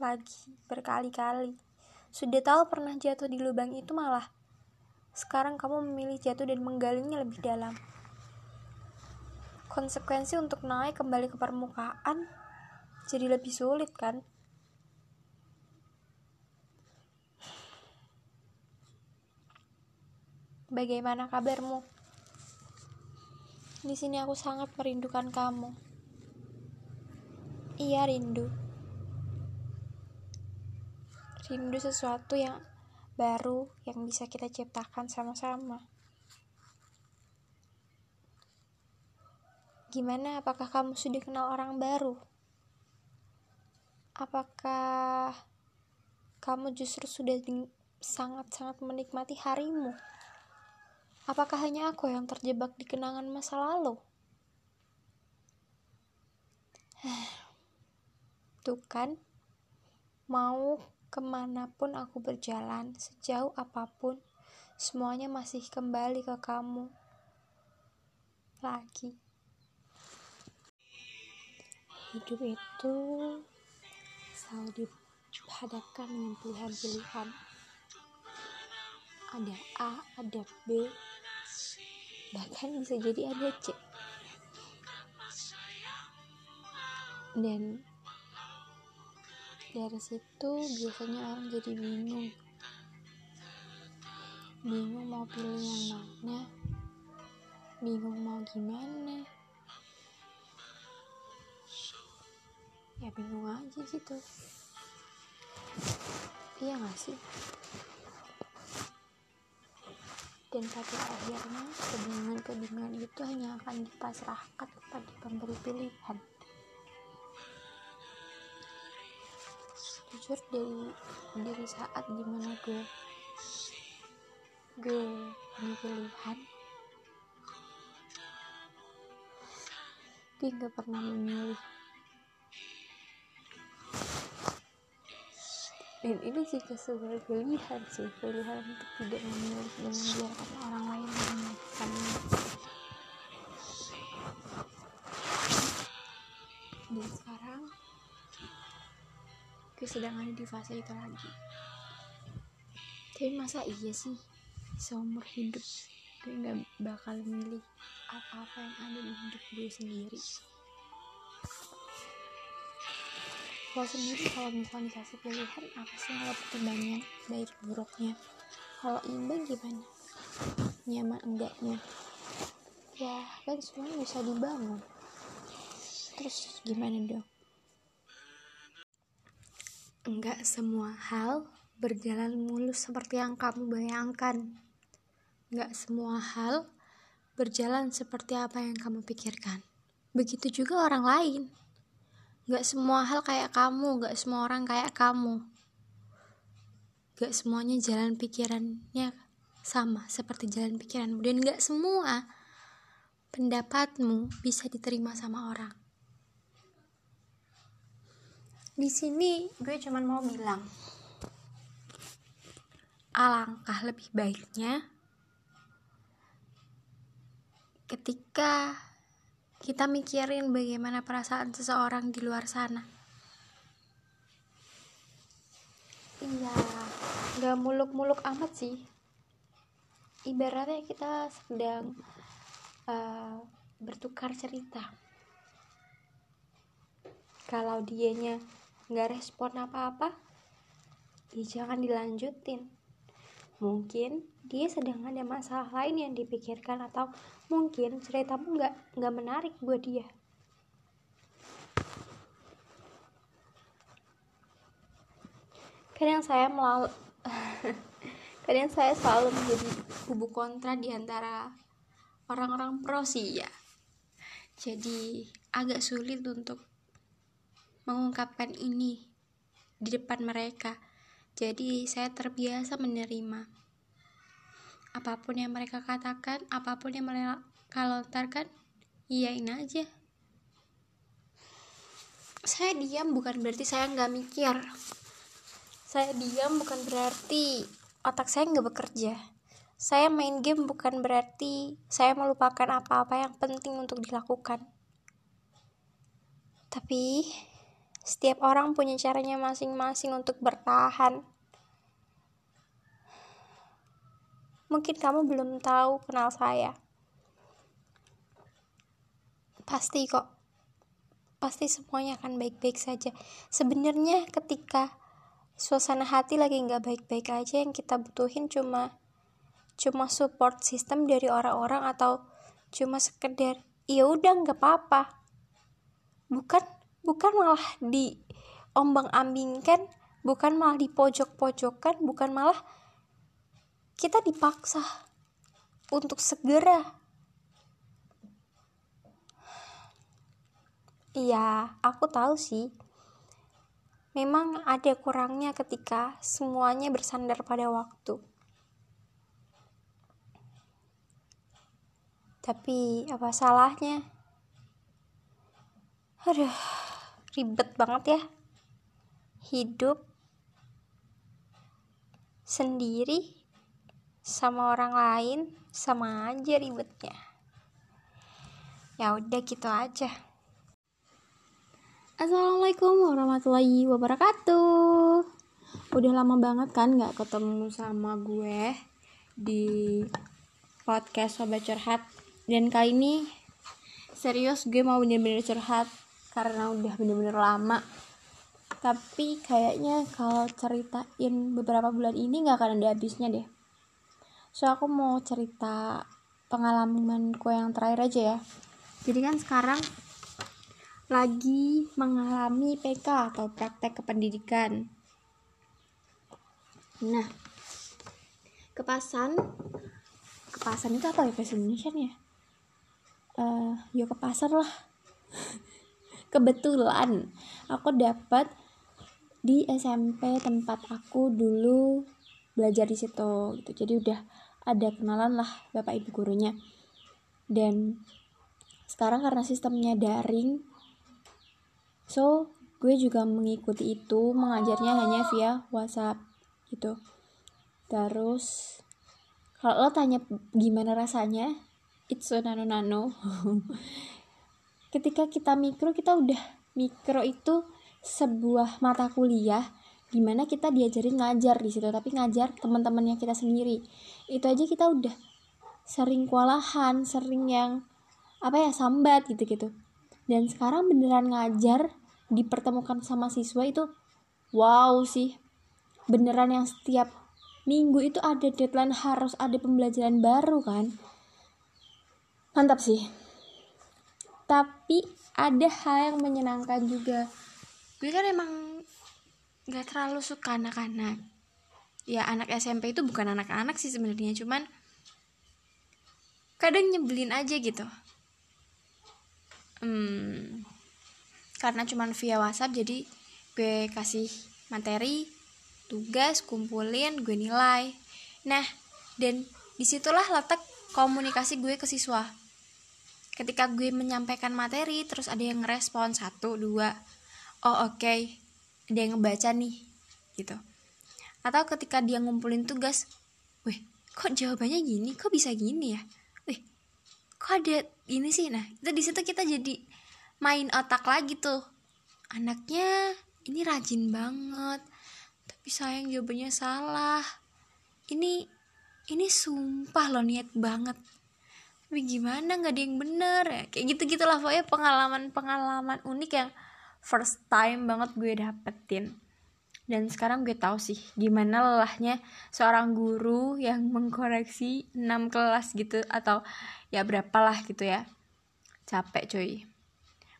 Lagi, berkali-kali. Sudah tahu pernah jatuh di lubang itu malah. Sekarang kamu memilih jatuh dan menggalinya lebih dalam. Konsekuensi untuk naik kembali ke permukaan jadi lebih sulit kan? bagaimana kabarmu? Di sini aku sangat merindukan kamu. Iya, rindu. Rindu sesuatu yang baru yang bisa kita ciptakan sama-sama. Gimana, apakah kamu sudah kenal orang baru? Apakah kamu justru sudah sangat-sangat menikmati harimu? Apakah hanya aku yang terjebak di kenangan masa lalu? Tuh kan, mau ke mana pun aku berjalan, sejauh apa pun, semuanya masih kembali ke kamu lagi. Hidup itu selalu dihadapkan dengan pilihan-pilihan. Ada A, ada B, bahkan bisa jadi ada C. Dan dari situ biasanya orang jadi bingung. Bingung mau pilih yang mana. Bingung mau gimana. Ya bingung aja gitu. Iya gak sih dan pada akhirnya kebingungan-kebingungan itu hanya akan dipasrahkan kepada pemberi pilihan. Jujur dari dari saat di mana gue gue punya pilihan gue gak pernah memilih dan ini juga sebuah pilihan sih pilihan untuk tidak memilih dan membiarkan orang lain memilihkan dan sekarang gue sedang ada di fase itu lagi. Tapi masa iya sih seumur hidup gue nggak bakal milih apa-apa yang ada di hidup gue sendiri lo sendiri kalau misalnya dikasih pilihan apa sih yang lo pertimbangkan baik buruknya? Kalau imbang gimana? Nyaman enggaknya? Ya kan semuanya bisa dibangun. Terus gimana dong? Enggak semua hal berjalan mulus seperti yang kamu bayangkan. Gak semua hal berjalan seperti apa yang kamu pikirkan. Begitu juga orang lain. Gak semua hal kayak kamu, gak semua orang kayak kamu. Gak semuanya jalan pikirannya sama seperti jalan pikiranmu. Dan gak semua pendapatmu bisa diterima sama orang. Di sini gue cuman mau bilang, alangkah lebih baiknya ketika kita mikirin bagaimana perasaan seseorang di luar sana. Iya, gak muluk-muluk amat sih. Ibaratnya kita sedang uh, bertukar cerita. Kalau dianya gak respon apa-apa, ya jangan dilanjutin mungkin dia sedang ada masalah lain yang dipikirkan atau mungkin ceritamu nggak nggak menarik buat dia. Kadang saya melalui kadang saya selalu menjadi kubu kontra di antara orang-orang pro sih ya. Jadi agak sulit untuk mengungkapkan ini di depan mereka. Jadi saya terbiasa menerima apa pun yang mereka katakan, apa pun yang mereka lontarkan, iyain aja. Saya diam bukan berarti saya nggak mikir. Saya diam bukan berarti otak saya nggak bekerja. Saya main game bukan berarti saya melupakan apa-apa yang penting untuk dilakukan. Tapi setiap orang punya caranya masing-masing untuk bertahan. Mungkin kamu belum tahu kenal saya. Pasti kok. Pasti semuanya akan baik-baik saja. Sebenarnya ketika suasana hati lagi nggak baik-baik aja yang kita butuhin cuma cuma support sistem dari orang-orang atau cuma sekedar ya udah nggak apa-apa bukan bukan malah di ombang ambingkan bukan malah di pojok-pojokan bukan malah kita dipaksa untuk segera. Iya aku tahu sih. Memang ada kurangnya ketika semuanya bersandar pada waktu. Tapi apa salahnya? Aduh ribet banget ya. Hidup sendiri sama orang lain sama aja ribetnya. Ya udah gitu aja. Assalamualaikum warahmatullahi wabarakatuh. Udah lama banget kan gak ketemu sama gue Di podcast Sobat Curhat. Dan kali ini Serius gue mau bener-bener curhat Karena udah bener-bener lama. Tapi kayaknya kalau ceritain beberapa bulan ini gak akan ada habisnya deh So aku mau cerita pengalamanku yang terakhir aja ya Jadi kan sekarang lagi mengalami PK atau praktek kependidikan. Nah, kepasan, kepasan itu apa ya bahasa Indonesia ya? Uh, ya ke pasar lah. Kebetulan aku dapat di SMP tempat aku dulu belajar di situ gitu. Jadi udah ada kenalan lah bapak ibu gurunya. Dan sekarang karena sistemnya daring so gue juga mengikuti itu mengajarnya hanya via WhatsApp gitu. Terus kalau lo tanya gimana rasanya it's so nano nano ketika kita mikro kita udah mikro itu sebuah mata kuliah di mana kita diajarin ngajar di situ tapi ngajar teman-temannya kita sendiri itu aja kita udah sering kewalahan sering yang apa ya sambat gitu gitu dan sekarang beneran ngajar dipertemukan sama siswa itu wow sih. Beneran yang setiap minggu itu ada deadline harus ada pembelajaran baru kan. Mantap sih. Tapi ada hal yang menyenangkan juga. Gue kan emang gak terlalu suka anak-anak ya anak SMP itu bukan anak-anak sih sebenarnya cuman kadang nyebelin aja gitu. Hmm, karena cuman via WhatsApp jadi gue kasih materi tugas kumpulin gue nilai. Nah dan di situlah letak komunikasi gue ke siswa. Ketika gue menyampaikan materi terus ada yang ngerespon satu dua oh oke okay. ada yang ngebaca nih gitu atau ketika dia ngumpulin tugas wih kok jawabannya gini? Kok bisa gini ya? Wih kok ada ini sih? Nah itu di situ kita jadi main otak lagi tuh. Anaknya ini rajin banget tapi sayang jawabannya salah. Ini ini sumpah loh niat banget. Tapi gimana? Nggak ada yang bener ya. Kayak gitu gitulah pokoknya pengalaman pengalaman unik yang first time banget gue dapetin dan sekarang gue tahu sih gimana lelahnya seorang guru yang mengkoreksi 6 kelas gitu atau ya berapalah gitu ya. Capek cuy.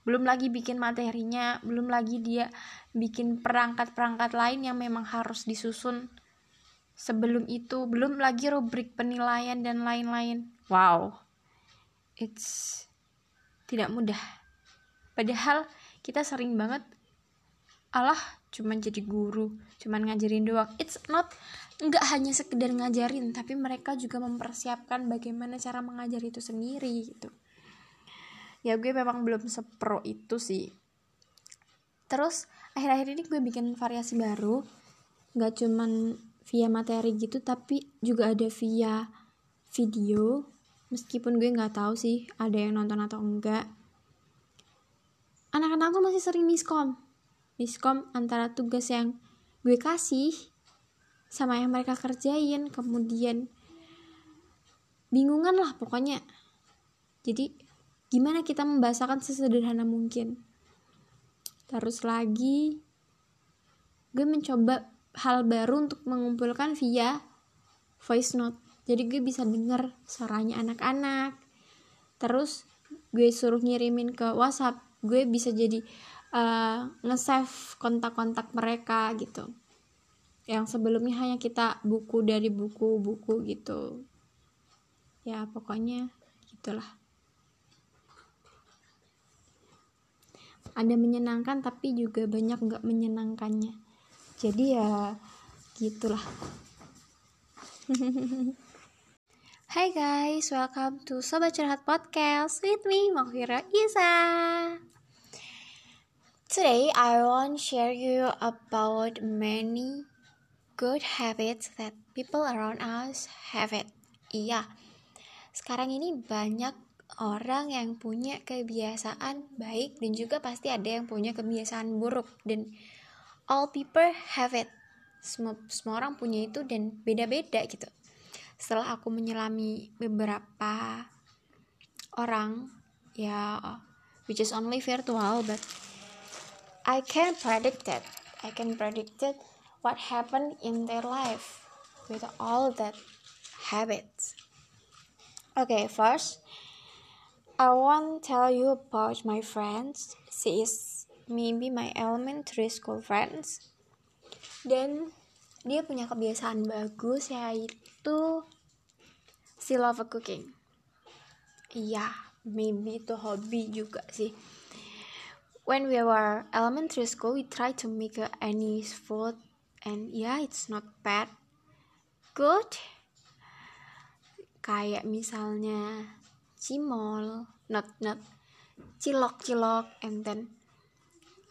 Belum lagi bikin materinya belum lagi dia bikin perangkat-perangkat lain yang memang harus disusun sebelum itu belum lagi rubrik penilaian dan lain-lain. Wow it's tidak mudah. Padahal kita sering banget Allah cuman jadi guru cuman ngajarin doang. It's not nggak hanya sekedar ngajarin tapi mereka juga mempersiapkan bagaimana cara mengajar itu sendiri gitu. Ya gue memang belum sepro itu sih. Terus akhir-akhir ini gue bikin variasi baru. Nggak cuman via materi gitu tapi juga ada via video. Meskipun gue nggak tahu sih ada yang nonton atau enggak. Anak-anak tuh masih sering miskom miskom antara tugas yang gue kasih sama yang mereka kerjain. Kemudian bingungan lah pokoknya. Jadi gimana kita membahasakan sesederhana mungkin? Terus lagi gue mencoba hal baru untuk mengumpulkan via voice note. Jadi gue bisa denger suaranya anak-anak. Terus gue suruh ngirimin ke WhatsApp. Gue bisa jadi uh, nge-save kontak-kontak mereka gitu. Yang sebelumnya hanya kita buku dari buku-buku gitu. Ya pokoknya gitulah. Ada menyenangkan tapi juga banyak nggak menyenangkannya. Jadi ya gitulah. Hai guys, welcome to Sobat Curhat Podcast with me, Mahfira Isa. Today I want share you about many good habits that people around us have it. Iya, sekarang ini banyak orang yang punya kebiasaan baik dan juga pasti ada yang punya kebiasaan buruk dan all people have it. Semua, semua orang punya itu dan beda-beda gitu. Setelah aku menyelami beberapa orang ya which is only virtual but I can predict it. I can predict it what happened in their life with all that habits. Okay, first, I want to tell you about my friends. She is maybe my elementary school friends. Dan dia punya kebiasaan bagus yaitu she love cooking. Iya, maybe itu hobi juga sih when we were elementary school we try to make uh, any food and yeah it's not bad. Good. Kayak misalnya cimol not not cilok cilok and then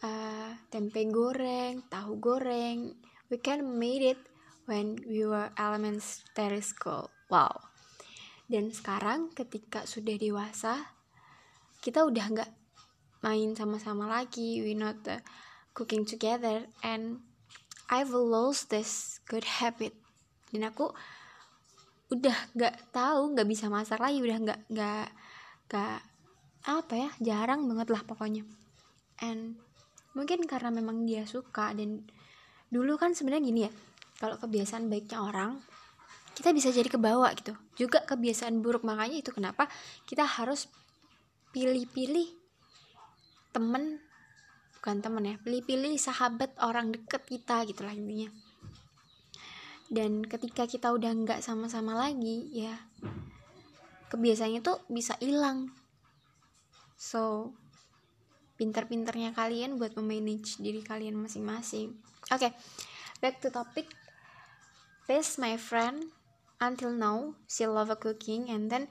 uh, tempe goreng tahu goreng. We can made it when we were elementary school. Wow. Dan sekarang ketika sudah dewasa kita udah nggak main sama-sama lagi we not uh, cooking together and I've lost this good habit. Dan aku udah nggak tahu nggak bisa masak lagi udah nggak nggak nggak apa ya jarang banget lah pokoknya. And mungkin karena memang dia suka dan dulu kan sebenarnya gini ya kalau kebiasaan baiknya orang kita bisa jadi kebawa gitu. Juga kebiasaan buruk makanya itu kenapa kita harus pilih-pilih temen bukan temen ya pilih-pilih sahabat orang deket kita gitu lah intinya. Dan ketika kita udah nggak sama-sama lagi ya kebiasaannya tuh bisa hilang. So pinter-pinternya kalian buat memanage diri kalian masing-masing. Oke okay, back to topic. This my friend until now she love cooking and then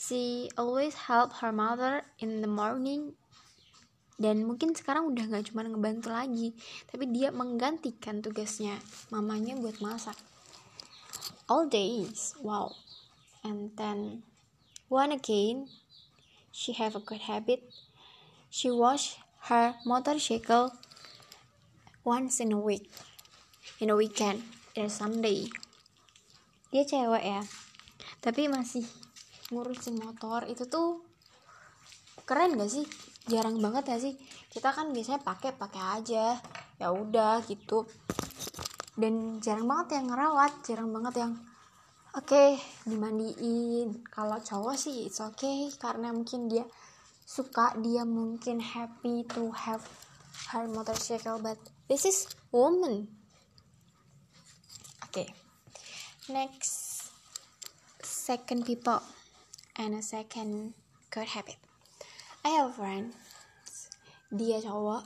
she always help her mother in the morning dan mungkin sekarang udah gak cuma ngebantu lagi tapi dia menggantikan tugasnya mamanya buat masak. All days wow. And then one again she have a good habit. She wash her motorcycle once in a week in a weekend in a Sunday. Dia cewek ya tapi masih ngurusin motor. Itu tuh keren gak sih jarang banget ya sih. Kita kan biasanya pakai pakai aja. Ya udah gitu. Dan jarang banget yang ngerawat jarang banget yang oke okay, dimandiin. Kalau cowok sih it's okay karena mungkin dia suka dia mungkin happy to have her motorcycle but this is woman. Oke. Okay. next second people and a second good habit I have a friend dia cowok.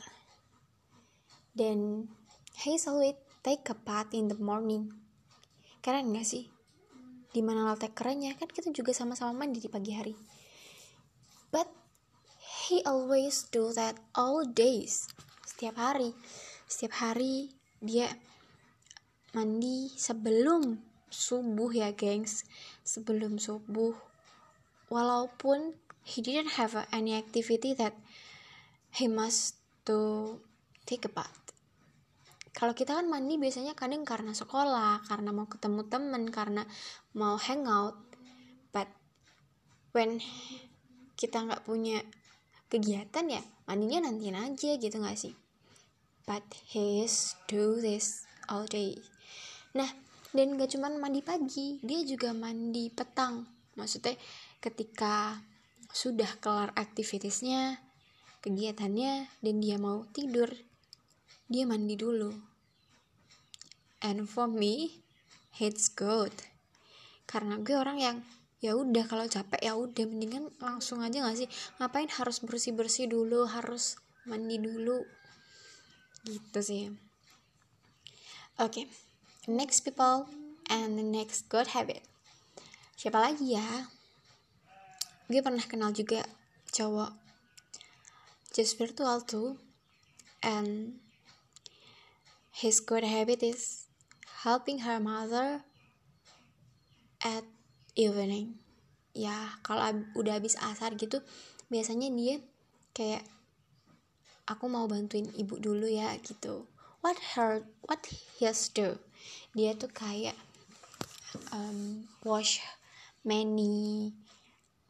Dan he always take a bath in the morning. Keren gak sih? Di mana letak kerennya? Kan kita juga sama-sama mandi di pagi hari. But he always do that all days. Setiap hari. Setiap hari dia mandi sebelum subuh ya gengs. Sebelum subuh. Walaupun he didn't have any activity that he must to take a. Kalau kita kan mandi biasanya kadang karena sekolah, karena mau ketemu temen, karena mau hangout. But when kita nggak punya kegiatan ya mandinya nanti aja gitu nggak sih? But he do this all day. Nah, dan gak cuma mandi pagi, dia juga mandi petang. Maksudnya ketika sudah kelar aktivitasnya, kegiatannya, dan dia mau tidur, dia mandi dulu. And for me, it's good. Karena gue orang yang ya udah kalau capek ya udah mendingan langsung aja gak sih ngapain harus bersih bersih dulu harus mandi dulu gitu sih oke okay. next people and the next good habit siapa lagi ya gue pernah kenal juga cowok just virtual too and his good habit is helping her mother at evening. Ya kalau udah habis asar gitu biasanya dia kayak aku mau bantuin ibu dulu ya gitu. What her what he has do? Dia tuh kayak um, wash many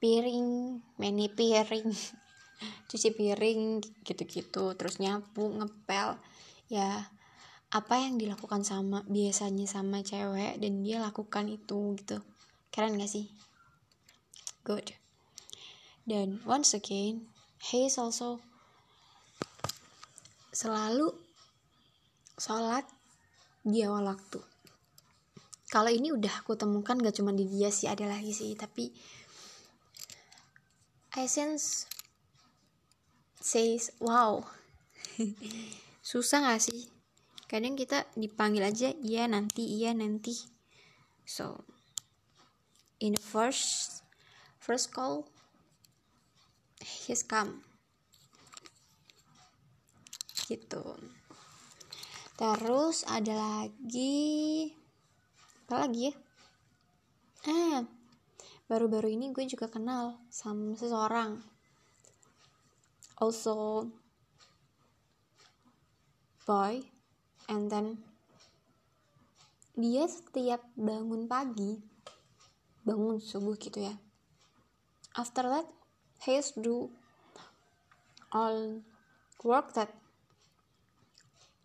piring many piring cuci piring gitu-gitu terus nyapu ngepel. Ya apa yang dilakukan sama biasanya sama cewek dan dia lakukan itu gitu. Keren gak sih? Good. Dan once again he is also selalu sholat di awal waktu. Kalau ini udah aku temukan gak cuma di dia sih ada lagi sih tapi I sense says wow. Susah gak sih? Kadang kita dipanggil aja iya nanti iya nanti. So in the first first call he's come. Gitu. Terus ada lagi apa lagi ya? Ah baru-baru ini gue juga kenal sama seseorang. Also boy and then dia setiap bangun pagi bangun subuh gitu ya. After that he has do all work that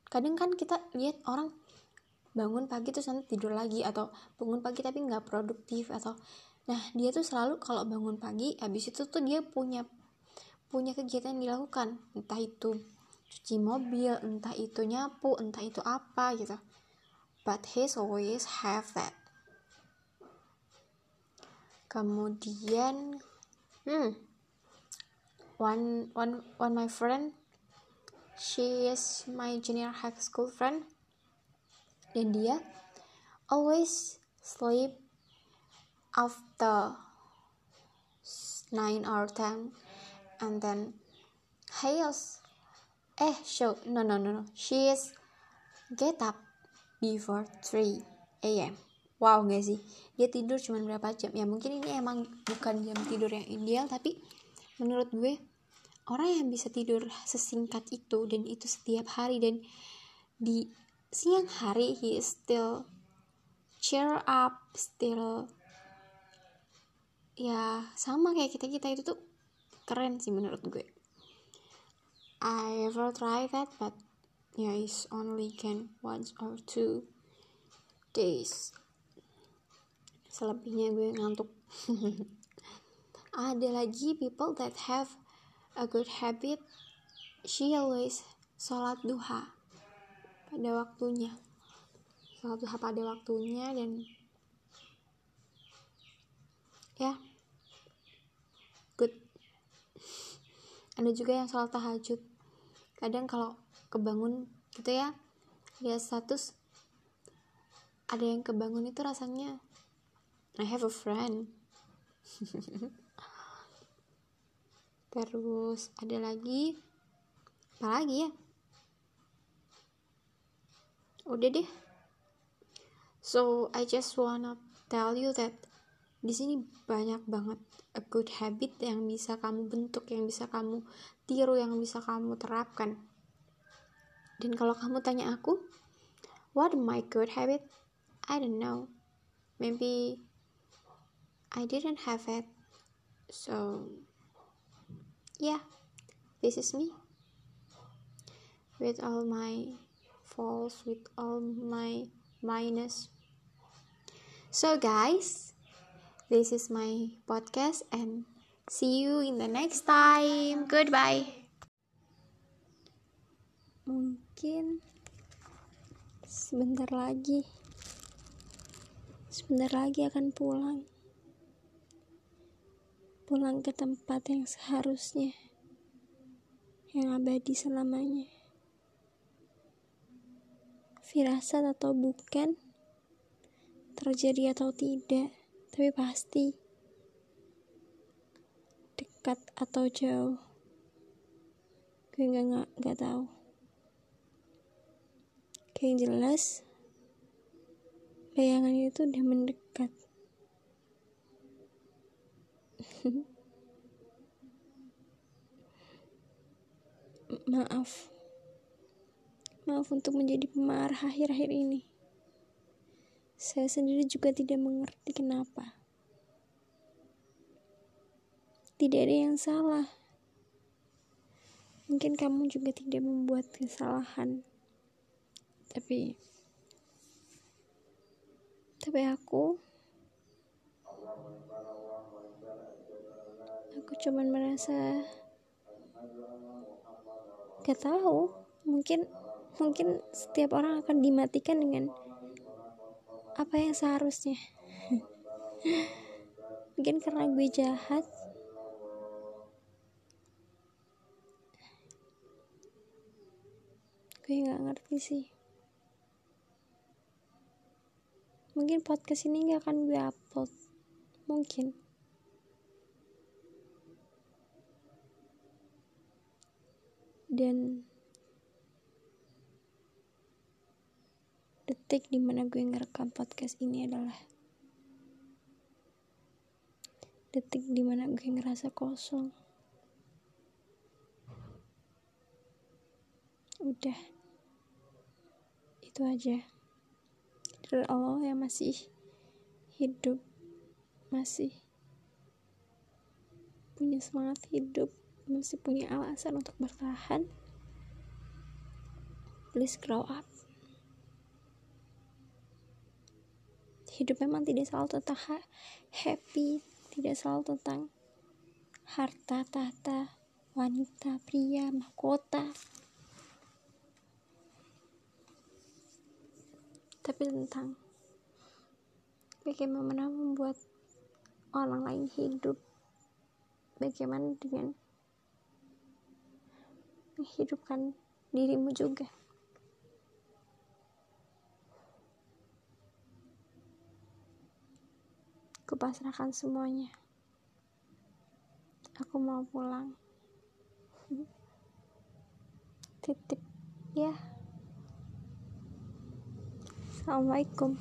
kadang kan kita lihat orang bangun pagi terus nanti tidur lagi atau bangun pagi tapi nggak produktif atau nah dia tuh selalu kalau bangun pagi habis itu tuh dia punya punya kegiatan yang dilakukan. Entah itu cuci mobil entah itu nyapu entah itu apa gitu. But he always have that. Kemudian hmm one one one my friend she is my junior high school friend. Dan dia always sleep after 9 or 10 and then chaos eh show no no no no. She is get up before 3 a.m. wow gak sih? Dia tidur cuma berapa jam? Ya mungkin ini emang bukan jam tidur yang ideal tapi menurut gue orang yang bisa tidur sesingkat itu dan itu setiap hari dan di siang hari he is still cheer up still ya sama kayak kita kita itu tuh keren sih menurut gue. I ever try that but yeah it's only can once or two days. Selebihnya gue ngantuk. Ada lagi people that have a good habit, she always sholat duha pada waktunya. Sholat duha pada waktunya dan ya good. Ada juga yang sholat tahajud. Kadang kalau kebangun gitu ya, lihat status ada yang kebangun itu rasanya I have a friend. terus ada lagi apa lagi ya udah deh so I just wanna tell you that di sini banyak banget a good habit yang bisa kamu bentuk yang bisa kamu tiru yang bisa kamu terapkan. Dan kalau kamu tanya aku what my good habit? I don't know. Maybe I didn't have it. So yeah this is me. With all my faults with all my minus. So guys this is my podcast and see you in the next time. Goodbye. Mungkin sebentar lagi sebentar lagi akan pulang. Pulang ke tempat yang seharusnya, yang abadi selamanya. Firasat atau bukan, terjadi atau tidak, tapi pasti dekat atau jauh. Gue nggak nggak nggak tahu. Kayak yang jelas, bayangan itu udah mendekat. Maaf. Maaf untuk menjadi pemarah akhir-akhir ini. Saya sendiri juga tidak mengerti kenapa. Tidak ada yang salah. Mungkin kamu juga tidak membuat kesalahan. Tapi tapi aku aku cuman merasa gak tahu mungkin mungkin setiap orang akan dimatikan dengan apa yang seharusnya? Mungkin karena gue jahat. Gue nggak ngerti sih. Mungkin podcast ini nggak akan gue upload. Mungkin. Dan detik di mana gue ngerekam podcast ini adalah detik di mana gue ngerasa kosong. Udah. Itu aja. Dari Allah yang masih hidup. Masih punya semangat hidup. Masih punya alasan untuk bertahan. Please grow up hidup memang tidak selalu tentang ha- happy tidak selalu tentang harta tahta wanita pria mahkota. Tapi tentang bagaimana membuat orang lain hidup bagaimana dengan menghidupkan dirimu juga kupasrahkan semuanya. Aku mau pulang. Titip ya. Assalamualaikum